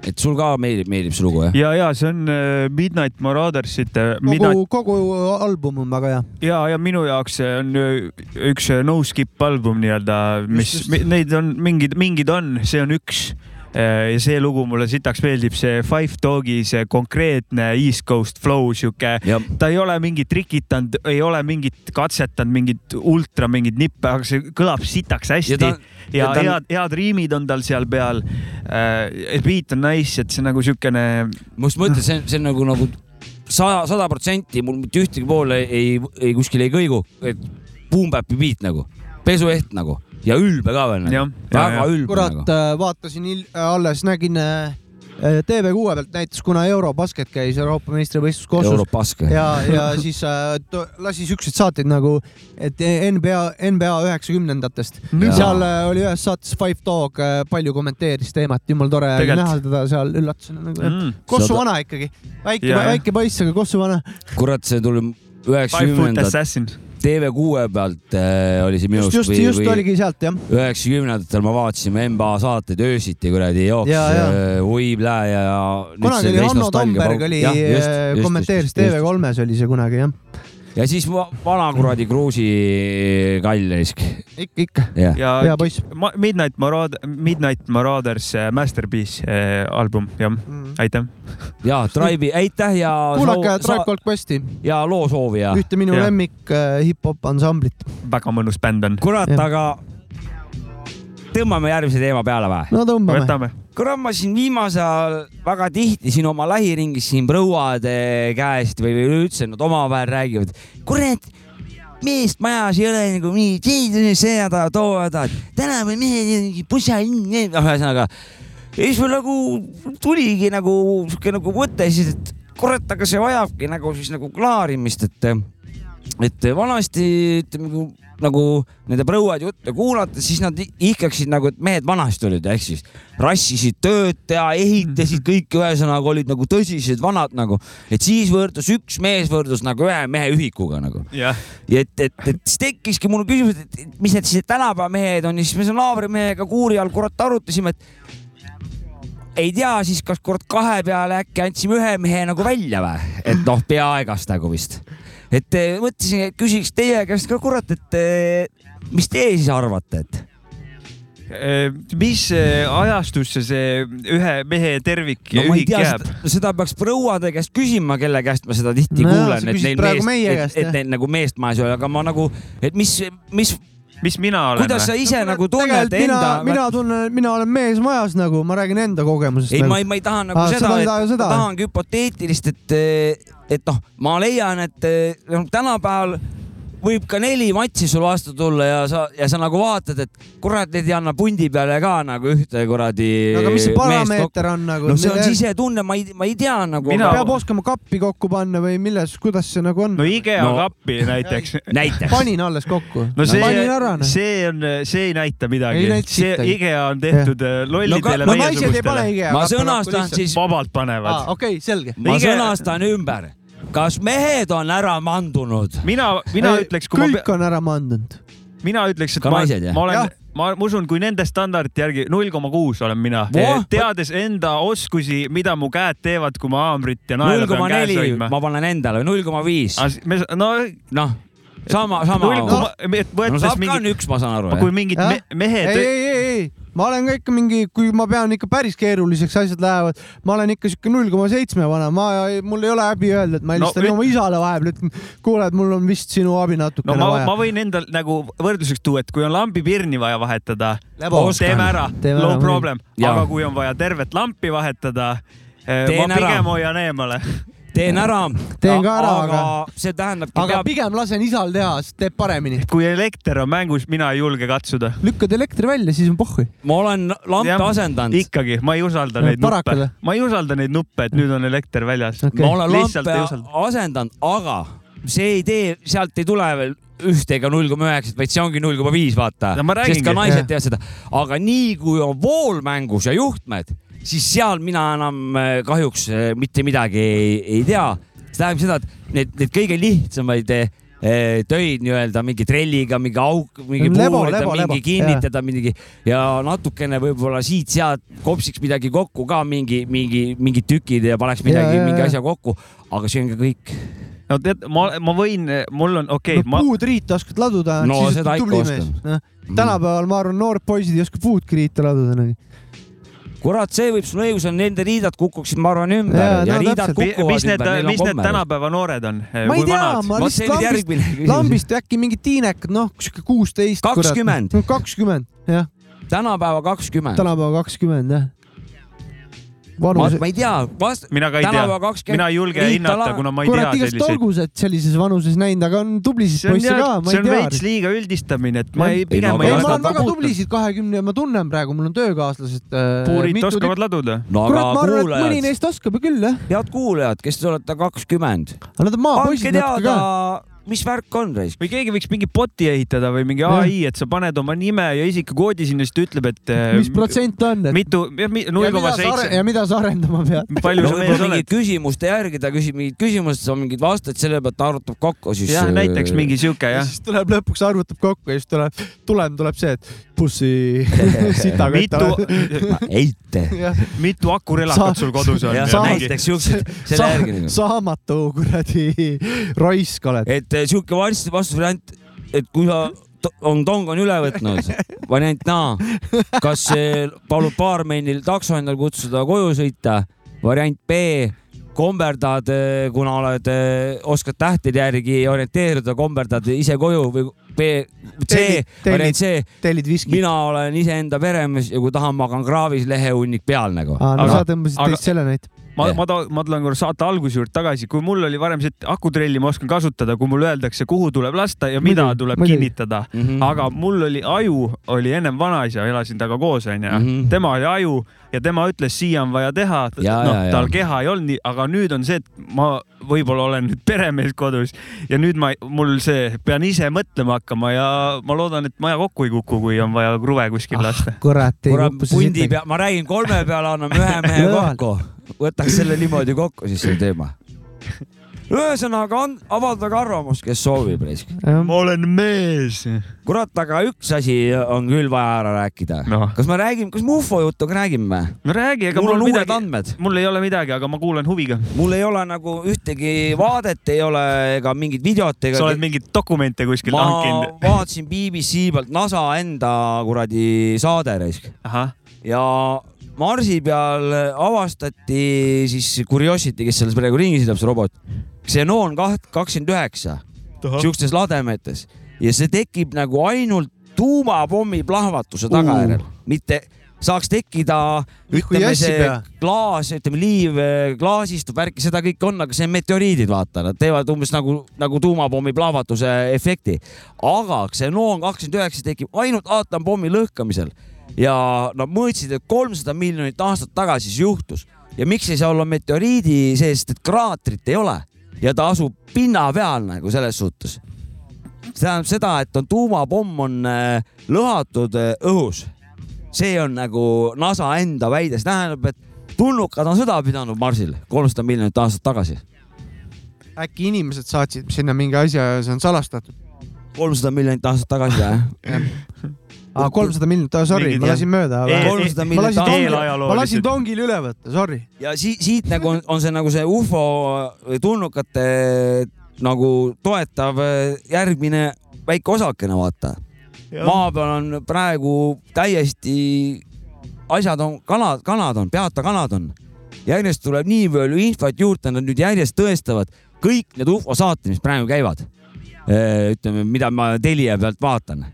et sul ka meeldib, meeldib see lugu jah? ja, ja see on äh, Midnight Maraudersite Midnight kogu, kogu album on väga hea. ja, ja minu jaoks see on äh, üks äh, no skip album nii-öelda, mis Just, just., neid on mingid, mingid on, see on üks. Ja see lugu mulle sitaks meeldib, see Five Dogi, see konkreetne East Coast flow, sihuke, ta ei ole mingit trikitanud, ei ole mingit katsetanud, mingit ultra mingit nippe, aga see kõlab sitaks hästi. Ja ta- ja, ja ta on- head, head riimid on tal seal peal. Äh,. beat on nice, et see nagu siukene ma just mõtlen, see on, see on nagu, nagu sada, sada protsenti mul mitte ühtegi poole ei, ei, ei kuskil ei kõigu, et boom-bap'i beat nagu, pesueht nagu ja ülbe ka veel nagu, ja, väga ülbe kurat nagu., vaatasin il- alles, nägin äh, TV6 pealt näitas, kuna Eurobasket käis Euroopa meistrivõistlus Europask. ja, ja siis äh, to- lasi siukseid saateid nagu, et NBA, NBA üheksakümnendatest. Seal äh, oli ühes saates Five Dog äh, palju kommenteeris teemat, jumala tore oli Tegelikult. näha teda seal üllatusena nagu mm.. Kossu vana ikkagi, väike väike poiss, aga Kossu vana. kurat, see tuli Five Foot üheksakümnendad Assassin. TV6 pealt äh, oli see minu just, just, just oligi sealt jah. üheksakümnendatel ma vaatasin NBA saateid öösiti kuradi jooks Jaa, jaa. äh, plää ja. kunagi oli Hanno Tamberg oli, kommenteeris TV3-s oli see kunagi jah. Ja siis va- vana kuradi Kruusi kall risk. ikka, ikka, ja hea poiss. Midnight Maraud-, Midnight Marauders äh, Masterpiece äh, album, jah, aitäh. ja Tribe'i, aitäh ja. kuulake Tribe Called Questi, ja loo soovija. ühte minu Jah. lemmik äh, hip-hop ansamblit. väga mõnus bänd on. kurat, aga tõmbame järgmise teema peale või? no tõmbame. võtame. kurat, ma siin viimasel ajal väga tihti siin oma lähiringis siin prouade käest või või üleüldse nad omavahel räägivad. kurat, meest majas ei ole nagu nii, seda toovad, tänapäeval mehed, pusa, noh, ühesõnaga ja siis mul nagu tuligi nagu sihuke nagu mõte siis, et kurat, aga see vajabki nagu siis nagu klaarimist, et, et vanasti ütleme nagu, nende prouad jutte kuulates, siis nad ihkaksid nagu, et mehed vanasti olid, ehk siis rassisid tööd ja ehitasid kõike, ühesõnaga olid nagu tõsised vanad nagu, et siis võrdus üks mees võrdus nagu ühe mehe ühikuga nagu. jah, ja et, et, et siis tekkiski mul küsimus, et mis need siis tänapäeva mehed on ja siis me seal naabrimehega kuuri all kurat arutasime, et ei tea siis, kas kord kahe peale äkki andsime ühe mehe nagu välja või, et noh, peaaegast nagu vist. Et eh, mõtlesin, et küsiks teie käest ka kurat, et eh, mis teie siis arvate, et mis eh, ajastusse see ühe mehe tervik no ühik tea, jääb? seda, peaks prouade käest küsima, kelle käest ma seda tihti No kuulen, et neil meest, et, et neil nagu meest maas ei ole, aga ma nagu, et mis, mis, mis mina olen kuidas sa ise nagu tunned enda,, mina tunnen, mina olen mees majas nagu, ma räägin enda kogemusest. ei, ma ei, ma ei taha nagu Aa, seda, et taha seda. tahangi hüpoteetilist, et, et noh, ma leian, et noh, tänapäeval võib ka neli matši sul vastu tulla ja sa, ja sa nagu vaatad, et kurat, need ei anna pundi peale ka nagu ühte kuradi. no aga mis see parameeter on nagu? no see on sisetunne, ma ei, ma ei tea nagu. Mina- peab oskama kappi kokku panna või milles, kuidas see nagu on no? IKEA No- no. kappi näiteks. [laughs] näiteks. panin alles kokku. no see noh. see on, see ei näita midagi see. IKEA on tehtud eh, lollidele no naised ei pane. IKEA ma kappi sõnastan siis, vabalt panevad okei, selge. ma sõnastan ümber. Kas mehed on ära mandunud? mina, mina ütleks, kui kõik ma, on ära mandunud. mina ütleks, et Ka ma, ma olen ma ma usun, kui nende standardite järgi null koma kuus olen mina Voh!, teades enda oskusi, mida mu käed teevad, kui ma haamrit ja naela pean käes hoidma. ma panen endale, null koma viis. no noh, sama, sama. et no võttes saab ka mingi, üks, ma saan aru. kui mingid me, mehed ei, ei, ei, ei, ma olen ka ikka mingi, kui ma pean ikka päris keeruliseks asjad lähevad, ma olen ikka siuke null koma seitsme vana, ma, mul ei ole häbi öelda, et ma No helistan üt- oma isale vahepeal, ütlen, kuule, et mul on vist sinu abi no natukene ma, vaja. ma. võin endal nagu võrdluseks tuua, et kui on lambipirni vaja vahetada, teeme ära, no problem, aga kui on vaja tervet lampi vahetada, ma Teen ära. pigem hoian eemale. Teen ära. Teen ka ära, aga aga- see tähendabki, aga peab, pigem lasen isal teha, sest teeb paremini. kui elekter on mängus, mina ei julge katsuda. lükkad elektri välja, siis on pohhui. ma olen lampe Jah, asendanud. ikkagi, ma ei usalda Ja, neid nuppe parakad või?, ma ei usalda neid nuppe, et nüüd on elekter väljas Okei. ma olen Lihtsalt lampe asendanud, aga see ei tee, sealt ei tule veel ühte ega null koma üheksat, vaid see ongi null koma viis, vaata No ma. sest ka naised teevad seda. aga nii kui on vool mängus ja juhtmed, siis seal mina enam äh, kahjuks äh, mitte midagi ei, ei tea. see tähendab seda, et need, need kõige lihtsamaid eh, töid nii-öelda mingi trelliga, mingi auk, mingi puurida, mingi lebo, kinnitada, mingi ja natukene võib-olla siit-sealt kopsiks midagi kokku ka mingi, mingi, mingid tükid ja paneks midagi, mingi ja. asja kokku, aga see on ka kõik. no tead, ma, ma võin, mul on okei okay,, no ma, puudriita oskad laduda, No siis seda ikka oskan. noh, tänapäeval ma arvan, noored poisid ei oska puudkriita laduda nagu. kurat, see võib sul õigus on, nende riidad kukuksid, ma arvan, ümber ja, ja no riidad täpselt. kukuvad mis need ümber,, mis need? tänapäeva noored on? ma ei tea, ma lihtsalt lambist, lambist äkki mingid tiinekad, noh, sihuke kuusteist. 20. kakskümmend, jah, tänapäeva kakskümmend. tänapäeva kakskümmend, jah. Ma, vanus. ma ei tea, vast-. mina ka ei tea, mina ei julge hinnata, kuna ma ei kurat, tea igast selliseid. olgused sellises vanuses näinud, aga on tublisid see on poisse ka, ma see ei on tea veits. liiga üldistamine, et ma ei, pigem Ei, ma ei ei, ma olen väga tublisid kahekümne, ma tunnen praegu, mul on töökaaslased. puurid oskavad laduda. no kurat, aga ma arvan, et mõni kuulajad, neist oskab ju küll, jah. head kuulajad, kes te olete kakskümmend, aga nad on maapoisid natuke ka., mis värk on raisk. või keegi võiks mingi bot'i ehitada või mingi ai, et sa paned oma nime ja isikukoodi sinna, siis ta ütleb, et mis protsent on, et mitu, null koma seitse. ja mida sa arendama pead? palju no sa mees oled mingid? küsimuste järgi ta küsib mingid küsimused, sa mingid vastad, selle pealt ta arvutab kokku siis. jah, näiteks mingi sihuke ja jah. siis tuleb lõpuks arvutab kokku ja siis tuleb, tulem tuleb see, et bussi [laughs] sitakott mitu, eite. mitu akurelakat Sa- sul kodus on Sa- näiteks siuksed, selle järgi nagu. saamatu kuradi raisk oled. et eh, sihuke varsti vastusvariant, et kui sa on tong on üle võtnud, variant naa, kas palub baarmenil takso endale kutsuda koju sõita, variant B, komberdad, kuna oled, oskad tähtede järgi orienteeruda, komberdad ise koju või B, C variant C, tellid viski. mina olen iseenda peremees ja kui tahan, magan kraavis lehehunnik peal nagu. aa, no Aga- sa tõmbasid aga- teist selle näite. Ma Jah. ma ma tulen korra saate alguse juurde tagasi, kui mul oli varem see, et akutrelli ma oskan kasutada, kui mulle öeldakse, kuhu tuleb lasta ja mida Muidugi, tuleb muidugi. kinnitada Mm -hmm. aga mul oli aju, oli ennem vanaisa, elasin temaga koos onju Mhm. tema oli aju ja tema ütles, siia on vaja teha. Noh ja, ja. tal keha ei olnud nii, aga nüüd on see, et ma võib-olla olen nüüd peremees kodus ja nüüd ma, mul see, pean ise mõtlema hakkama ja ma loodan, et maja kokku ei kuku, kui on vaja kruve kuskil lasta. kurat, ei kurat, kukku see pundi peal, ma räägin, kolme peale anname ühe mehe kokku. Võtaks selle niimoodi kokku, siis see teema. ühesõnaga on, avaldage arvamust, kes soovib. ma olen mees. kurat, aga üks asi on küll vaja ära rääkida Noh. kas me räägime, kas me ufo juttu ka räägime? no räägi, ega mul on uued midagi, andmed, mul ei ole midagi, aga ma kuulan huviga. mul ei ole nagu ühtegi vaadet, ei ole ega mingit videot ega sa oled mingeid dokumente kuskilt ma hankinud? vaatasin BBC pealt NASA enda kuradi saade raisk ahah, ja Marsi peal avastati siis Curiosity, kes selles praegu ringi sõidab, see robot, kaht- kakskümmend üheksa, siukestes lademetes. Ja see tekib nagu ainult tuumapommi plahvatuse tagajärjel, mitte saaks tekkida, ütleme see klaas, ütleme liiv eh, klaasist, värki, seda kõike on, aga see on meteoriidid, vaata, nad teevad umbes nagu, nagu tuumapommi plahvatuse efekti. aga ksenoon kakskümmend üheksa tekib ainult aatomapommi lõhkamisel ja nad mõõtsid, et kolmsada miljonit aastat tagasi see juhtus ja miks ei saa olla meteoriidi seest, et kraatrit ei ole ja ta asub pinna peal nagu selles suhtes. see tähendab seda, et on tuumapomm on äh, lõhatud äh, õhus. see on nagu NASA enda väide, see tähendab, et tulnukad on sõda pidanud Marsil kolmsada miljonit aastat tagasi. äkki inimesed saatsid sinna mingi asja ja see on salastatud. kolmsada miljonit aastat tagasi või? [laughs] aa, kolmsada miljonit, sorry, ma lasin mööda. 300 lasin miljonit ma lasin tongil üle võtta, sorry. ja siit, siit nagu on, on see nagu see ufo tulnukate nagu toetav äh, järgmine väike osakene, vaata. maa peal on praegu täiesti, asjad on, kanad, kanad on, peata kanad on. järjest tuleb nii palju infot juurde, nad nüüd järjest tõestavad kõik need ufo saated, mis praegu käivad. ütleme, mida ma Telia pealt vaatan.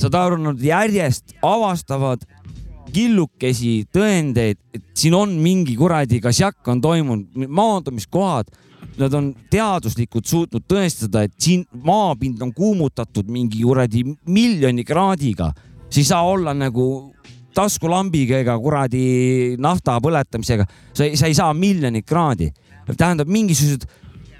Saad aru, nad järjest avastavad killukesi tõendeid, et siin on mingi kuradi kasjakk on toimunud, maandumiskohad, nad on teaduslikult suutnud tõestada, et siin maapind on kuumutatud mingi kuradi miljoni kraadiga, see ei saa olla nagu taskulambiga ega kuradi nafta põletamisega, sa ei, sa ei saa miljonit kraadi. tähendab, mingisugused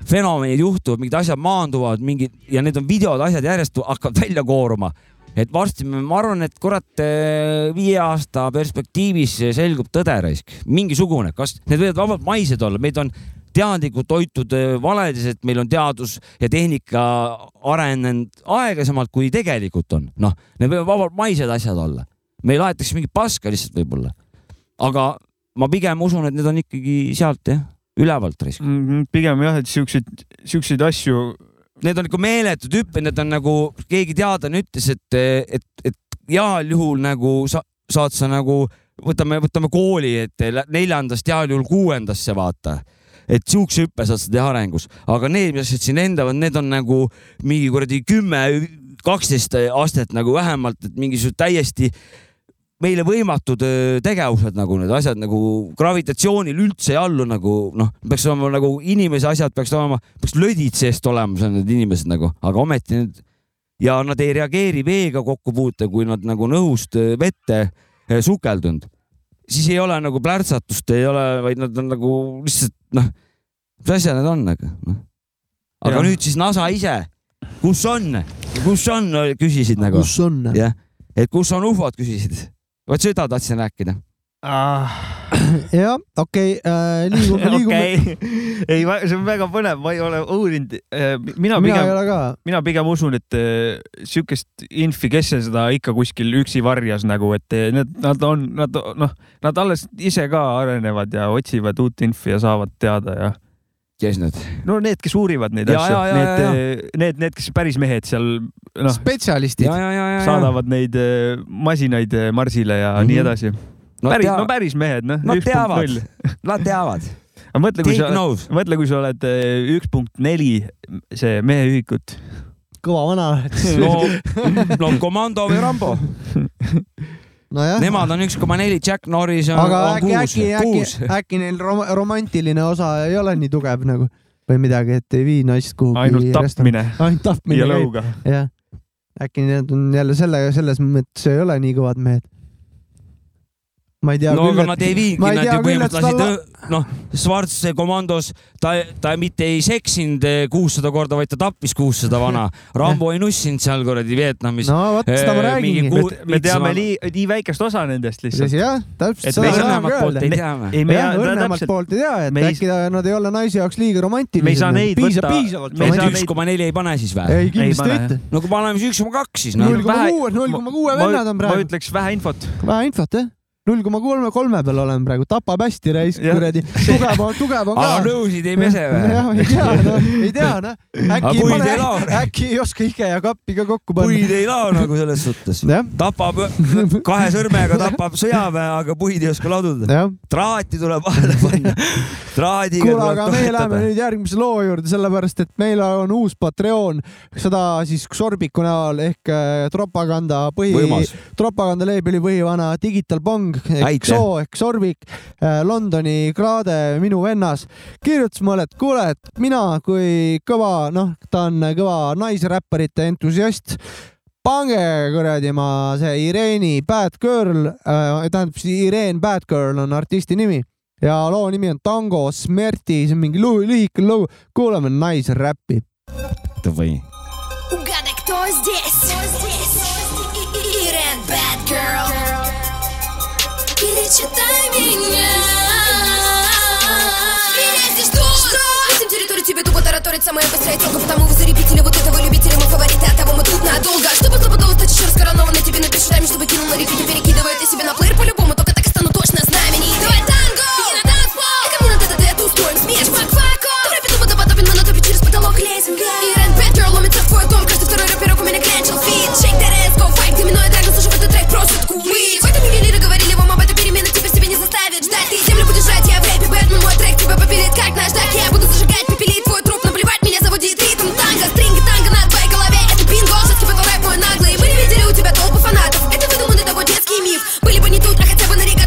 fenomenid juhtuvad, mingid asjad maanduvad, mingid ja need on videod, asjad järjest hakkavad välja kooruma et varsti ma arvan, et kurat eh, viie aasta perspektiivis selgub tõde raisk, mingisugune, kas need võivad vabalt maised olla, meid on teadlikult hoitud eh, valedes, et meil on teadus ja tehnika arenenud aeglasemalt, kui tegelikult on. noh, need võivad vabalt maised asjad olla. meil aetakse mingit paska lihtsalt võib-olla. aga ma pigem usun, et need on ikkagi sealt jah, ülevalt raisk. Mhm, pigem jah, et siukseid, siukseid asju need on ikka meeletud hüpped, need on nagu keegi teadlane ütles, et, et, et heal juhul nagu sa, saad sa nagu, võtame, võtame kooli, et neljandast heal juhul kuuendasse vaata. Et siukse hüppe saad sa teha arengus, aga need, mis siin lendavad, need on nagu mingi kuradi kümme, kaksteist astet nagu vähemalt, et mingisugused täiesti meile võimatud tegevused nagu need asjad nagu gravitatsioonil üldse ei allu nagu noh, peaks olema nagu inimese asjad peaks olema, peaks lödid seest olema, on need inimesed nagu, aga ometi need ja nad ei reageeri veega kokkupuute, kui nad nagu on õhust vette sukeldunud, siis ei ole nagu plärtsatust, ei ole, vaid nad on nagu lihtsalt noh, mis asjad need on nagu noh. aga ja. nüüd siis NASA ise, kus on, kus on, küsisid nagu, kus on? jah, et kus on ufod, küsisid. Vot seda tahtsin rääkida. [clears throat] jah, okei, liigume, [laughs] liigume. okei, ei, see on väga põnev, ma ei ole uurinud. mina mina pigem, mina pigem usun, et eh, siukest infi, kes seda ikka kuskil üksi varjas nagu, et eh, need, nad on, nad noh, nad alles ise ka arenevad ja otsivad uut infi ja saavad teada ja kes need? no need, kes uurivad neid Ja, asju ja,, ja, need, need, need, kes päris mehed seal noh, spetsialistid. saadavad neid eh, masinaid eh, Marsile ja mm. -hmm. nii edasi. Päris, no päris mehed, noh. nad teavad, nad teavad. aga mõtle, kui sa, mõtle, kui sa oled eh, üks punkt neli, see meheühikut. kõva vana. no, [laughs] no komando või Rambo. [laughs] nojah, Nemad on üks koma neli, Jack Norris on, aga on äkki, kuus äkki, äkki kuus., äkki neil rom romantiline osa ei ole nii tugev nagu või midagi, et ei vii naist kuhugi. ainult tapmine ainult tapmine ja lõuga. jah. äkki need on jälle selle, selles mõttes ei ole nii kõvad mehed. Ma ei tea no küll, aga nad ei viigi, ma ei nad ju põhimõtteliselt lasid, noh, Schwarz komandos, ta, ta mitte ei seksinud kuussada korda, vaid ta tappis kuussada vana. [laughs] Rambo ei nussinud seal kuradi Vietnamis. no vot, seda ma räägingi. me teame nii, nii väikest osa nendest lihtsalt. jah, täpselt me ma tahangi poolt ei öelda. tea või? ei, me jah, ei õrnemat täpselt, poolt ei tea, et ei- äkki ta- nad ei ole naise jaoks liiga romantilised. Me ei saa neid piisab, võtta- piisavalt me ei saa üks koma neli ei pane siis või? ei, kindlasti mitte. no kui paneme siis üks koma kaks siis noh null. koma kuue, null koma kuue ma, vennad on ma praegu. ütleks vähe infot. vähe infot jah. Null koma kolme, kolme peal oleme praegu, tapab hästi raisk, kuradi. tugev on, tugev on ka. nõusid ei pese või? jah, ei tea, noh, ei tea, noh. äkki ei pane äkki ei oska ike ja kappi ka kokku panna. puid ei lao nagu selles suhtes. tapab kahe sõrmega tapab sõjaväe, aga puid ei oska laduda. traati tuleb vahele panna. traadiga kuule, aga tuleb me läheme nüüd järgmise loo juurde, sellepärast et meil on uus Patreon, seda siis Sorbiku näol ehk äh, propaganda põhi, võimas. propagandaleebeli põhivana Digital Bong ehk Aitäh. Soo ehk Sorbik , Londoni kraade , minu vennas , kirjutas mulle , et kuule , et mina kui kõva , noh , ta on kõva naisräpparite entusiast pange kuradi ma see Ireeni Bad Girl äh, , tähendab siis Irene Bad Girl on artisti nimi ja loo nimi on Tango Smerti , see on mingi lu- lühike lugu , kuulame naisräppi . või ? Угадай, кто здесь? И- Перечитай меня. Меня здесь что? Этим территорию тебе тупо тараторит самая быстрая телка Потому вы заребители вот этого любителя Мы фавориты, от того мы тут надолго Чтобы стопудово стать еще раскоронованной Тебе напишу даме, чтобы кинул на репите Перекидывая ты себе на плеер по-любому Только так и стану точно знаменит Давай танго! И на танцпол! И ко мне на ТТТ устроим смеш Фак, фако! В рэпе тупо допотопен, мы на топе через потолок лезем Ирен, миф Были бы не тут, а хотя бы на регатах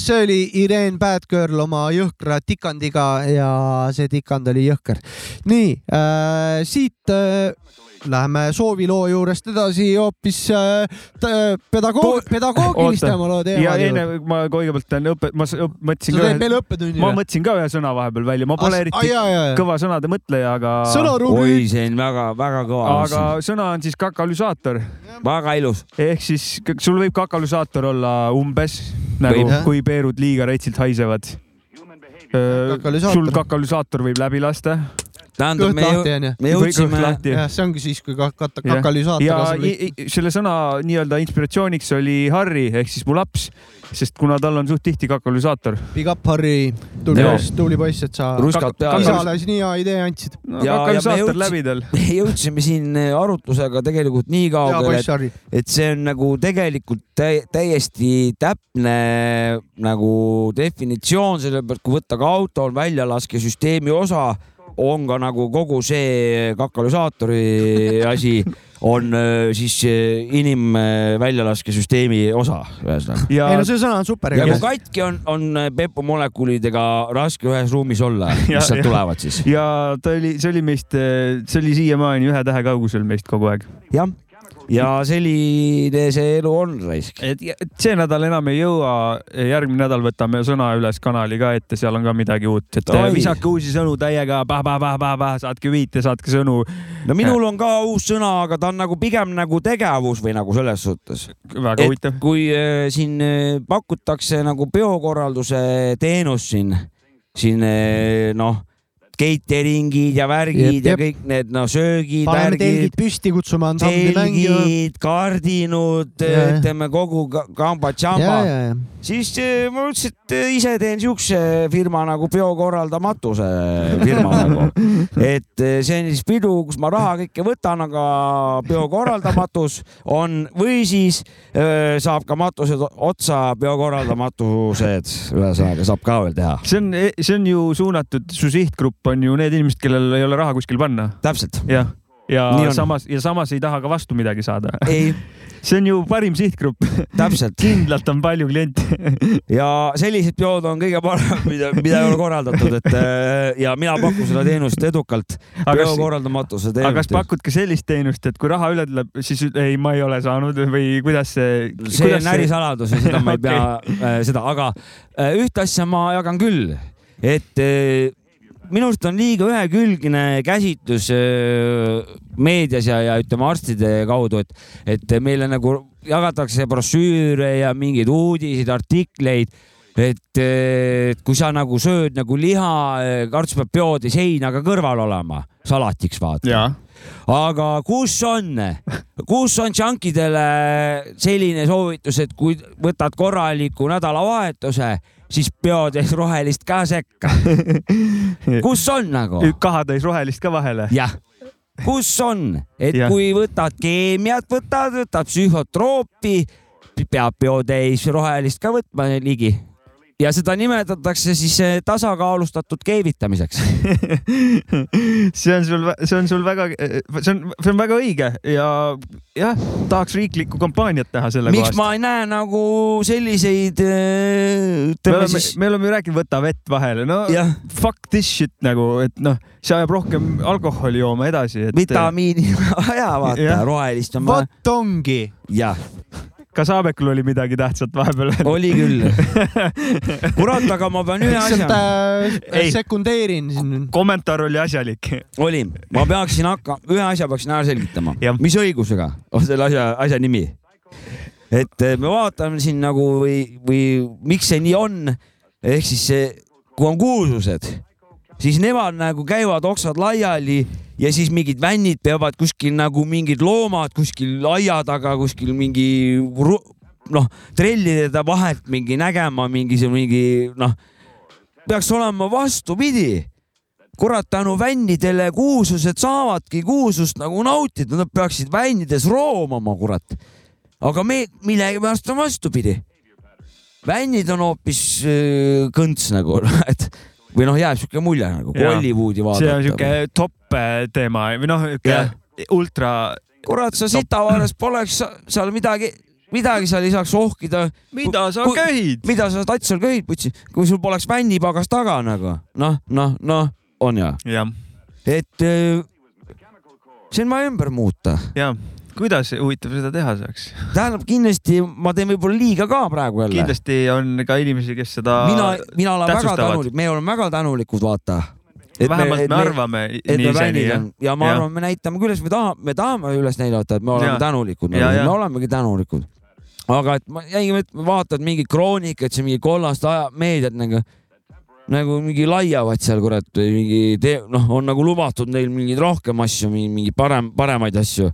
see oli Irene Bad Girl oma jõhkra tikandiga ja see tikand oli jõhker. nii äh,, siit äh, läheme sooviloo juurest edasi hoopis äh, pedagoog, pedagoogilistema loo ja enne ma kõigepealt teen õppe, ma mõtlesin sa ka teed meile õppetunni ma mõtlesin ka ühe sõna vahepeal välja, ma pole Ah, eriti jaa. kõva sõnade mõtleja, aga, oi, see on väga-väga kõva. aga sõna on siis kakalüsaator väga ilus. ehk siis sul võib kakalüsaator olla umbes nagu Võib. kui peerud liiga rätsilt haisevad. Sul kakalüsaator võib läbi lasta. tähendab, me lahti me jõudsime, jah, see ongi siis, kui ka- kata- kakalüsaator ja i- selle sõna nii-öelda inspiratsiooniks oli Harry ehk siis mu laps, sest kuna tal on suht tihti kakalüsaator. Big up, Harri, tubli poiss, tubli poiss, et sa isale siin nii hea idee andsid. no Ja- ja me kakalüsaator läbi tal. me jõudsime siin arutlusega tegelikult nii kaugele, Harri. et see on nagu tegelikult tä täiesti täpne nagu definitsioon, sellepärast kui võtta ka auto on väljalaskesüsteemi osa, on ka nagu kogu see kakalüsaatori [laughs] asi on äh, siis äh, inimväljalaskesüsteemi osa, ühesõnaga. ja ei no see sõna on super. ja kui katki on, on Pepu molekulidega raske ühes ruumis olla, [laughs] mis sealt tulevad siis. ja ta oli, see oli meist, see oli siiamaani ühe tähe kaugusel meist kogu aeg. jah, ja selline see elu on raisk. et see nädal enam ei jõua, järgmine nädal võtame sõna üles kanali ka ette, seal on ka midagi uut, et Oi. visake uusi sõnu täiega, saatke viite, saatke sõnu. no minul on ka uus sõna, aga ta on nagu pigem nagu tegevus või nagu selles suhtes. väga huvitav. kui äh, siin äh, pakutakse nagu peokorralduse teenust siin, siin äh, noh, catering'id ja värgid Jep, ja jep. kõik need no söögid, värgid telgid, püsti, kutsume ansambli mängima. telgid, kardinud, Ja, ja. ütleme kogu ka- kamba-tšamba ja, ja, ja. Siis eh, ma mõtlesin, et eh, ise teen siukse firma nagu Biokorraldamatuse firma nagu. et eh, see on siis pidu, kus ma raha kõike võtan, aga biokorraldamatus on või siis saab ka matused otsa, biokorraldamatused, ühesõnaga saab ka veel teha. see on, see on ju suunatud, su sihtgrupp on ju need inimesed, kellel ei ole raha kuskil panna. täpselt. jah, ja on. samas ja samas ei taha ka vastu midagi saada. ei, [laughs] see on ju parim sihtgrupp. täpselt. [laughs] kindlalt on palju kliente. [laughs] ja sellised peod on kõige parem, mida, mida ei ole korraldatud, et eh, ja mina pakun seda teenust edukalt. Aga kas- biokorraldamatuse aga kas teenust. pakud ka sellist teenust, et kui raha üle tuleb, siis ei, ma ei ole saanud või kuidas see? see on ärisaladus ja seda ma ei [laughs] pea äh, seda, aga äh, ühte asja ma jagan küll, et äh, minu arust on liiga ühekülgne käsitlus äh, meedias ja, ja ütleme arstide kaudu, et, et meile nagu jagatakse brošüüre ja mingeid uudiseid, artikleid et eh, et kui sa nagu sööd nagu liha, kartus peab peotäis heinaga kõrval olema, salatiks vaata. aga kus on, kus on džankidele selline soovitus, et kui võtad korraliku nädalavahetuse, siis peotäis rohelist ka sekka. [laughs] kus on nagu? kahatäis rohelist ka vahele. jah, kus on, et ja. kui võtad keemiat, võtad, võtad psühhotroopi, peab peotäis rohelist ka võtma ligi ja seda nimetatakse siis eh, tasakaalustatud keevitamiseks. [laughs] see on sul, see on sul väga, see on, see on väga õige ja jah, tahaks riiklikku kampaaniat teha selle miks kohast. ma ei näe nagu selliseid, me ütleme oleme siis,, me oleme ju rääkinud, võta vett vahele, no Jah. fuck this shit nagu, et noh, see ajab rohkem alkoholi jooma edasi, et. vitamiini [laughs] vaja, vaata rohelist on vaja. vot ongi. jah, kas Aabekul oli midagi tähtsat vahepeal? oli küll. [laughs] kurat, aga ma pean ühe lihtsalt asja, Ei. sekundeerin siin. kommentaar oli asjalik. oli, ma peaksin hakkama, ühe asja peaksin ära selgitama mis õigusega on selle asja, asja nimi. et eh, me vaatame siin nagu või, või miks see nii on, ehk siis see, kui on kuulsused, siis nemad nagu käivad oksad laiali ja siis mingid vännid peavad kuskil nagu mingid loomad kuskil aia taga kuskil mingi noh, trellide vahelt mingi nägema mingi see mingi noh, peaks olema vastupidi kurat, tänu vännidele kuulsused saavadki kuulsust nagu nautida, nad peaksid vännides roomama, kurat. aga me millegipärast on vastupidi. vännid on hoopis äh, kõnts nagu, [laughs] et või noh, jääb siuke mulje nagu. Hollywoodi see on vaadata. siuke top äh, teema või noh, Jah. ultra. kurat, sa sitavaares poleks seal midagi, midagi seal ei saaks ohkida. mida sa Kui- köhid? mida sa tats seal köhid, putsi, kui sul poleks vännipagas taga nagu noh, noh, noh, on ju, jah, et äh, see on vaja ümber muuta jah. Kuidas huvitav seda teha saaks? tähendab kindlasti ma teen võib-olla liiga ka praegu jälle. kindlasti on ka inimesi, kes seda mina, mina olen väga tänulik, me oleme väga tänulikud, vaata. vähemalt me, me arvame nii seni bändid jah ja ma arvan, me näitame küll, me tahame, me tahame üles näidata, et me oleme Jaa. tänulikud, me olemegi tänulikud. aga et ma jäin vaatad mingit kroonikat, see mingi kollast aja, meediat nagu, nagu mingi laiavad seal kurat või mingi tee-, noh, on nagu lubatud neil mingeid rohkem asju, mingi parem, paremaid asju.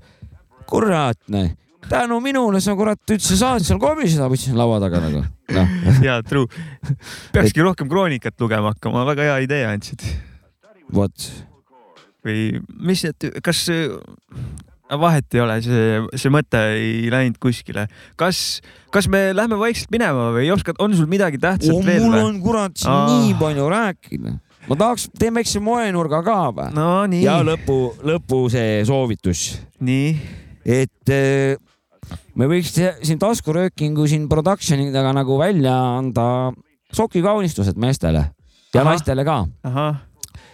kurat, noh, tänu minule sa kurat üldse saad seal komisjoni, võtsin laua taga nagu, noh. [laughs] jaa, true. peakski rohkem kroonikat lugema hakkama, väga hea idee andsid. vot, või mis need, kas vahet ei ole, see, see mõte ei läinud kuskile. kas, kas me lähme vaikselt minema või oskad, on sul midagi tähtsat oh, veel mul või? on kurat siin Aa. nii palju rääkida. ma tahaks, teeme väikse moenurga ka või? no ja, lõpu, lõpu see soovitus, nii, et eh, me võiks siin taskuröökingu siin production'idega nagu välja anda sokikaunistused meestele ja Ahah. naistele ka.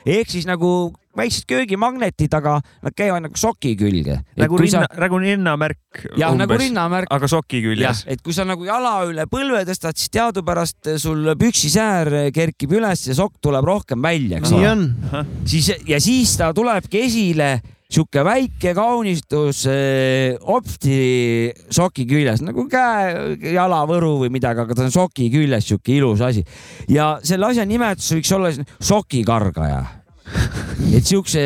ehk siis nagu väiksed köögimagnetid, aga nad käivad nagu soki külge. nagu rinna, nagu rinnamärk. jah, nagu rinnamärk. aga soki küljes., et kui sa nagu jala üle põlve tõstad, siis teadupärast sul püksisäär kerkib üles ja sokk tuleb rohkem välja, eks ole. siis ja siis ta tulebki esile sihuke väike kaunistus eh, opti soki küljes nagu käe, jalavõru või midagi, aga ta on soki küljes sihuke ilus asi. ja selle asja nimetus võiks olla sokikargaja. [laughs] et siukse,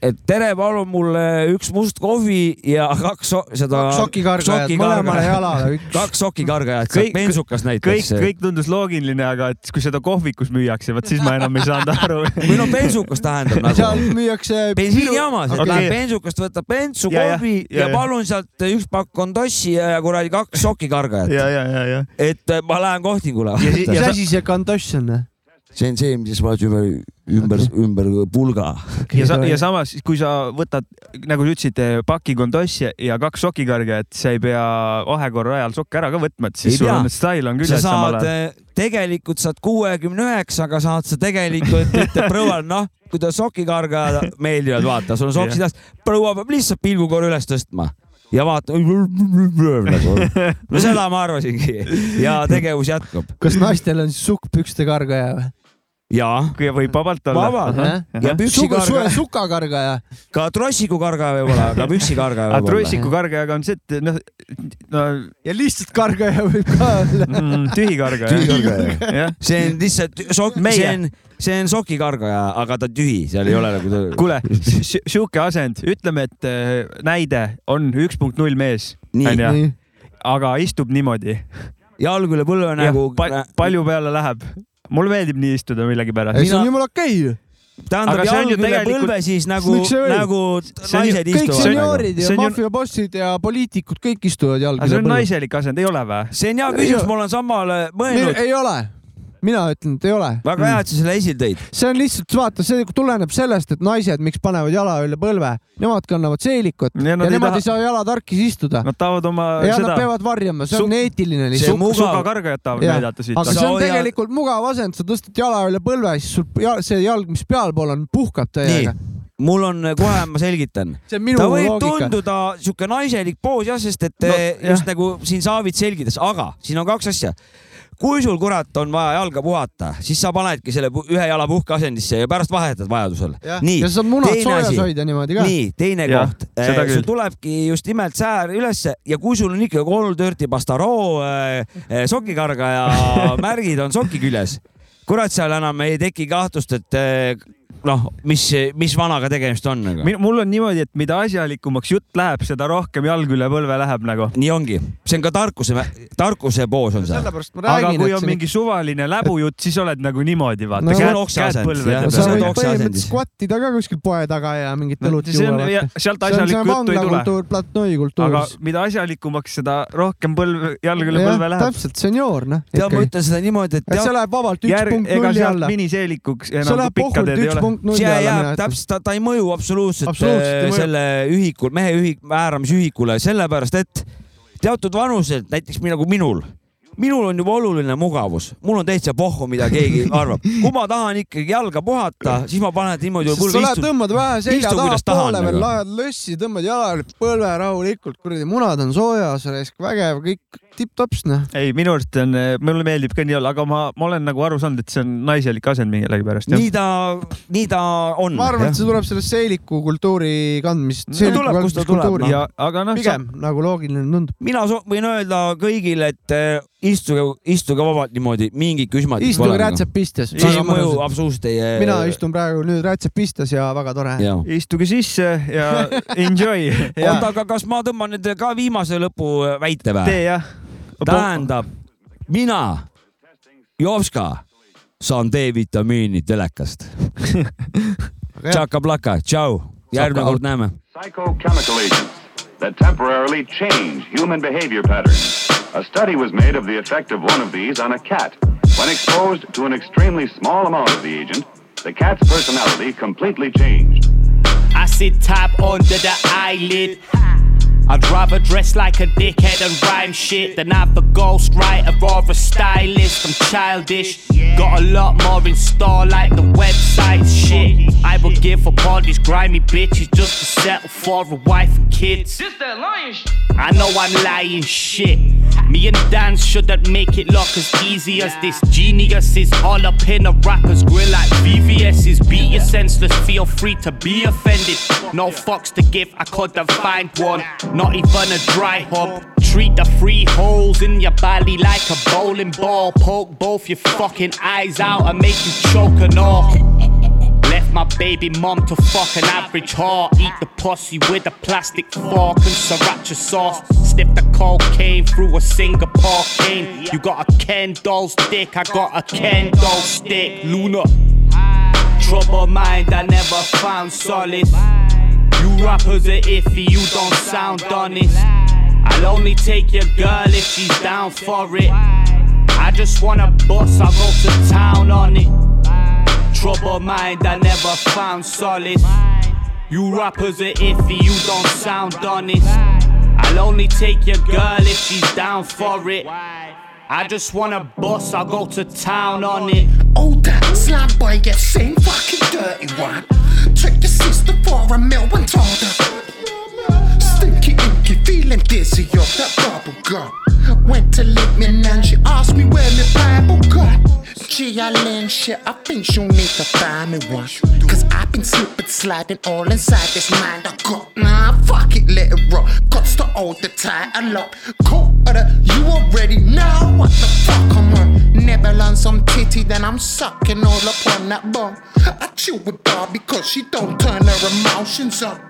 et tere, palun mulle üks must kohvi ja kaks so seda. Kaks sokikargajat, mõlemale jalale [laughs] kaks sokikargajat, sealt bensukast kõik näiteks., kõik tundus loogiline, aga et kui seda kohvikus müüakse, vot siis ma enam ei saanud aru. [laughs] või no bensukas tähendab seal nagu. müüakse. bensiinijaamas, et Okei. läheb bensukast, võtab bensu, Ja, ja, kohvi ja, ja ja. palun sealt üks pakk kondossi ja ja kuradi kaks sokikargajat. ja, ja, ja, ja. et ma lähen kohtingule. mis asi see kantoss on? See on see, mis ma ümber, ümber, ümber pulga. ja, sa, ja samas, kui sa võtad, nagu sa ütlesid, paki kondossi ja kaks sokikarge, et sa ei pea vahekorra ajal sokke ära ka võtma, et siis Ei sul on stail on sa küljes samal saad ajal., tegelikult saad kuuekümne üheksaga saad sa tegelikult, ütleb proual, noh, kui ta sokikargajad meeldivad, vaata, sul on soksid ees, proua peab lihtsalt pilgu korra üles tõstma ja vaata. no seda ma arvasingi ja tegevus jätkub. kas naistel on siis sukkpükste kargaja või? jaa, võib vabalt olla. vabalt ja püksikargaja, sukakargaja. ka trossikukargaja võib-olla, aga püksikargaja aga võib olla. trussikukargajaga on see, et noh, no ja lihtsalt kargaja võib ka olla. mm, tühi kargaja. tühikargaja. jah, see on lihtsalt sok-, Meie. see on, see on sokikargaja, aga ta on tühi, seal ei ole nagu. kuule, sihuke asend, ütleme, et äh, näide on üks punkt null mees, onju, aga istub niimoodi. jalg üle põlve nagu. palju peale läheb? Mulle meeldib nii istuda millegipärast. see on Mina- jumala okei ju. tähendab Aga see on jalg ju üle tegelikult- põlve siis nagu, nagu naised kõik istuvad. senioorid See ja maffiabossid ja poliitikud, kõik istuvad jalg aga see on põlve. naiselik asend, ei ole või? see on hea küsimus, ma olen samale mõelnud. ei ole, mina ütlen, et ei ole. väga hea, et sa selle esile tõid. see on lihtsalt, vaata, see tuleneb sellest, et naised, miks panevad jala üle põlve, nemad kannavad seelikut Ja ja, ja ei nemad taha- ei saa jalatarkis istuda. Nad tahavad oma ja seda nad peavad varjama, see on Su- eetiline see lihtsalt. mugav- sukakargajat tahavad Jah. näidata siit. aga see on tegelikult mugav asend, sa tõstad jala üle põlve, siis sul ja, see jalg, mis pealpool on, puhkab täiega. mul on, kohe ma selgitan. see on minu ta võib loogika. tunduda sihuke naiselik poos jah, sest et No, jah. just nagu siin Saavit selgitas, aga siin on kaks asja. Kui sul kurat on vaja jalga puhata, siis sa panedki selle ühe jala puhkeasendisse ja pärast vahetad vajadusel. nii ja sa saad munad teine soojas asi. hoida niimoodi ka. nii, teine Jah, koht, seda sul tulebki just nimelt säär ülesse ja kui sul on ikka kolm Dirty Bastaro äh, äh, sokikargaja [laughs] märgid on soki küljes, kurat, seal enam ei teki kahtlust, et äh, noh, mis, mis vanaga tegemist on nagu. mul on niimoodi, et mida asjalikumaks jutt läheb, seda rohkem jalg üle põlve läheb nagu. nii ongi, see on ka tarkuse, tarkuse poos on see. sellepärast ma aga räägin, kui et on mingi suvaline läbujutt, siis oled nagu niimoodi, vaata No käed, käed põlve sa võid põhimõtteliselt skvattida ka kuskil poe taga ja mingit õlut juua, sealt asjalikku juttu ei tule. platnoi kultuur aga. mida asjalikumaks, seda rohkem põlv, jalg üle põlve läheb. täpselt, senioor, noh. tead, ma ütlen seda niimoodi, et see läheb vabalt üks punkt ega nulli sealt alla. miniseelikuks see enam läheb pikka puhult teed ei ole. Punkt nulli alla jääb täpselt, ta, ta ei mõju absoluutselt, Absoluutselt äh, selle ühikul, mehe ühik, määramisühikule, sellepärast et teatud vanused, näiteks nagu minul, minul on juba oluline mugavus, mul on täitsa pohhu, mida keegi [laughs] arvab. kui ma tahan ikkagi jalga puhata, siis ma panen niimoodi sa lähed, tõmbad vähe selja istu, taha kuidas tahan, poole veel, nagu. laed lössi, tõmbad jala põlve rahulikult, kuradi munad on soojas, raisk vägev, kõik tipp-tops, noh. ei, minu arust on, mulle meeldib ka nii olla, aga ma, ma olen nagu aru saanud, et see on naiselik asend millegipärast. nii ta, nii ta on. ma arvan, et see tuleb sellest seeliku kultuuri kandmisest. No tuleb, kust ta tuleb, ja, aga noh, pigem nagu loogiline tundub. mina so- võin öelda kõigile, et äh, istuge, istuge vabalt niimoodi, mingit küsmat. istuge rätsep pistes. siis ei mõju absoluutselt ei. mina istun praegu nüüd rätsep pistes ja väga tore. istuge sisse ja [laughs] enjoy. oota, aga kas ma tõmban nüüd ka viimase lõpu väite või? tee jah. tähendab, mina, Jovska, saan D-vitamiini telekast. [laughs] tšaka-plaka, tšau, järgmine kord näeme. Psychochemical agents that temporarily change human behavior patterns. A study was made of the effect of one of these on a cat. When exposed to an extremely small amount of the agent, the cat's personality completely changed. I sit tap under the eyelid. I'd rather dress like a dickhead and rhyme shit than have a ghostwriter or a stylist. I'm childish. Got a lot more in store, like the website shit. I would give up all these grimy bitches just to settle for a wife and kids. This that lion sh- I know I'm lying shit. Me and Dan shouldn't make it look as easy as this. Genius is all up in a rapper's grill like VVS's. Beat you senseless, feel free to be offended. No fucks to give, I couldn't find one. Not even a dry hub. Treat the three holes in your body like a bowling ball. Poke both your fucking eyes out and make you choke and all. Left my baby mom to fuck an average heart. Eat the pussy with a plastic fork and sriracha sauce. Sniff the cocaine through a Singapore cane. You got a Ken doll's dick, I got a Ken doll stick. Luna. Trouble mind, I never found solid. Rappers are iffy, you don't sound honest. I'll only take your girl if she's down for it. I just wanna bust, I'll go to town on it. Trouble mind, I never found solace. You rappers are iffy, you don't sound honest. I'll only take your girl if she's down for it. I just wanna bust, I'll go to town on it. Oh, that slam boy, yeah, same fucking dirty one. Meal and her. Stinky, inky, feeling dizzy off that bubble gum. Went to lick me and she asked me where my Bible got. Learned shit, I think she'll need to find me one. Cause I've been slipping, sliding all inside this mind I got. Nah, fuck it, let it rock. Got to hold the title up. Quarter, you already know what the fuck I'm on. Nibble on some titty, then I'm sucking all up on that bum. I chill with Barbie cause she don't turn her emotions up.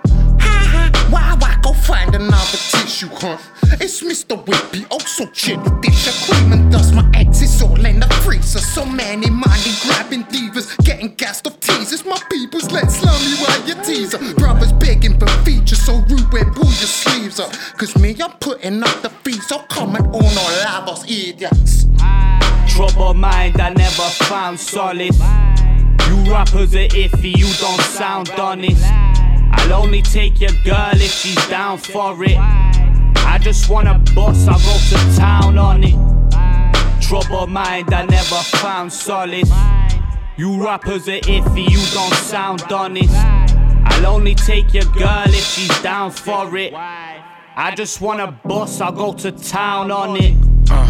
Why I go find another tissue, huh? It's Mr. Whippy, oh so chilly dish of cream and dust. My ex is all in the freezer. So many money grabbing divas, getting gassed off teasers. My people's let's love me while you teaser. Brothers begging for features, so rude when pull your sleeves up. Cause me, I'm putting up the fees, so comment on all lavos, idiots. Trouble mind, I never found solid. You rappers are iffy, you don't sound honest. I'll only take your girl if she's down for it. I just wanna bust, I'll go to town on it. Trouble mind, I never found solid. You rappers are iffy, you don't sound honest. I'll only take your girl if she's down for it. I just wanna bust, I'll go to town on it. Uh,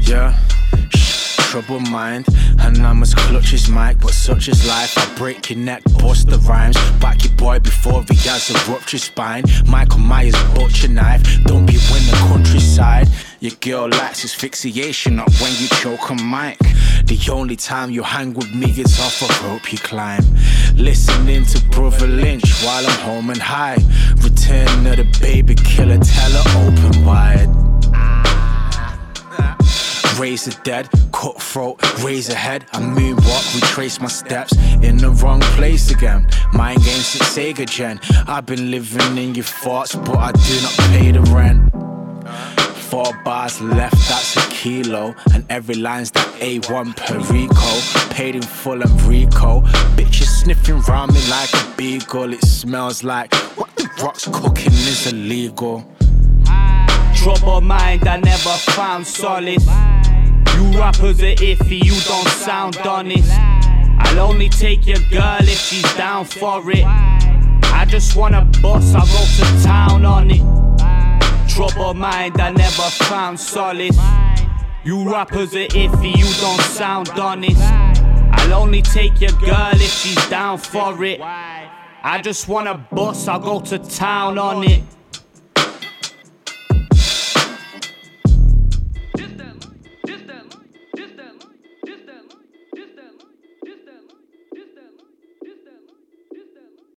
Yeah. Trouble mind, and I must clutch his mic, but such is life. I break your neck, bust the rhymes. Back your boy before he has a ruptured spine. Michael Myers, butcher knife. Don't be win the countryside. Your girl likes asphyxiation, not when you choke a mic. The only time you hang with me is off a rope you climb. Listening to Brother Lynch while I'm home and high. Return of the baby killer, tell her open wide. Raise the dead, cut throat, raise a head. I moonwalk, retrace my steps in the wrong place again. Mind games since Sega Gen. I've been living in your thoughts, but I do not pay the rent. Four bars left, that's a kilo. And every line's that A1 Perico. Paid in full and Rico. Bitches sniffing round me like a beagle. It smells like what the rocks cooking is illegal. Trouble mind, I never found solace. You rappers are iffy, you don't sound honest. I'll only take your girl if she's down for it. I just wanna bust, I'll go to town on it. Trouble mind, I never found solace. You rappers are iffy, you don't sound honest. I'll only take your girl if she's down for it. I just wanna bust, I'll go to town on it.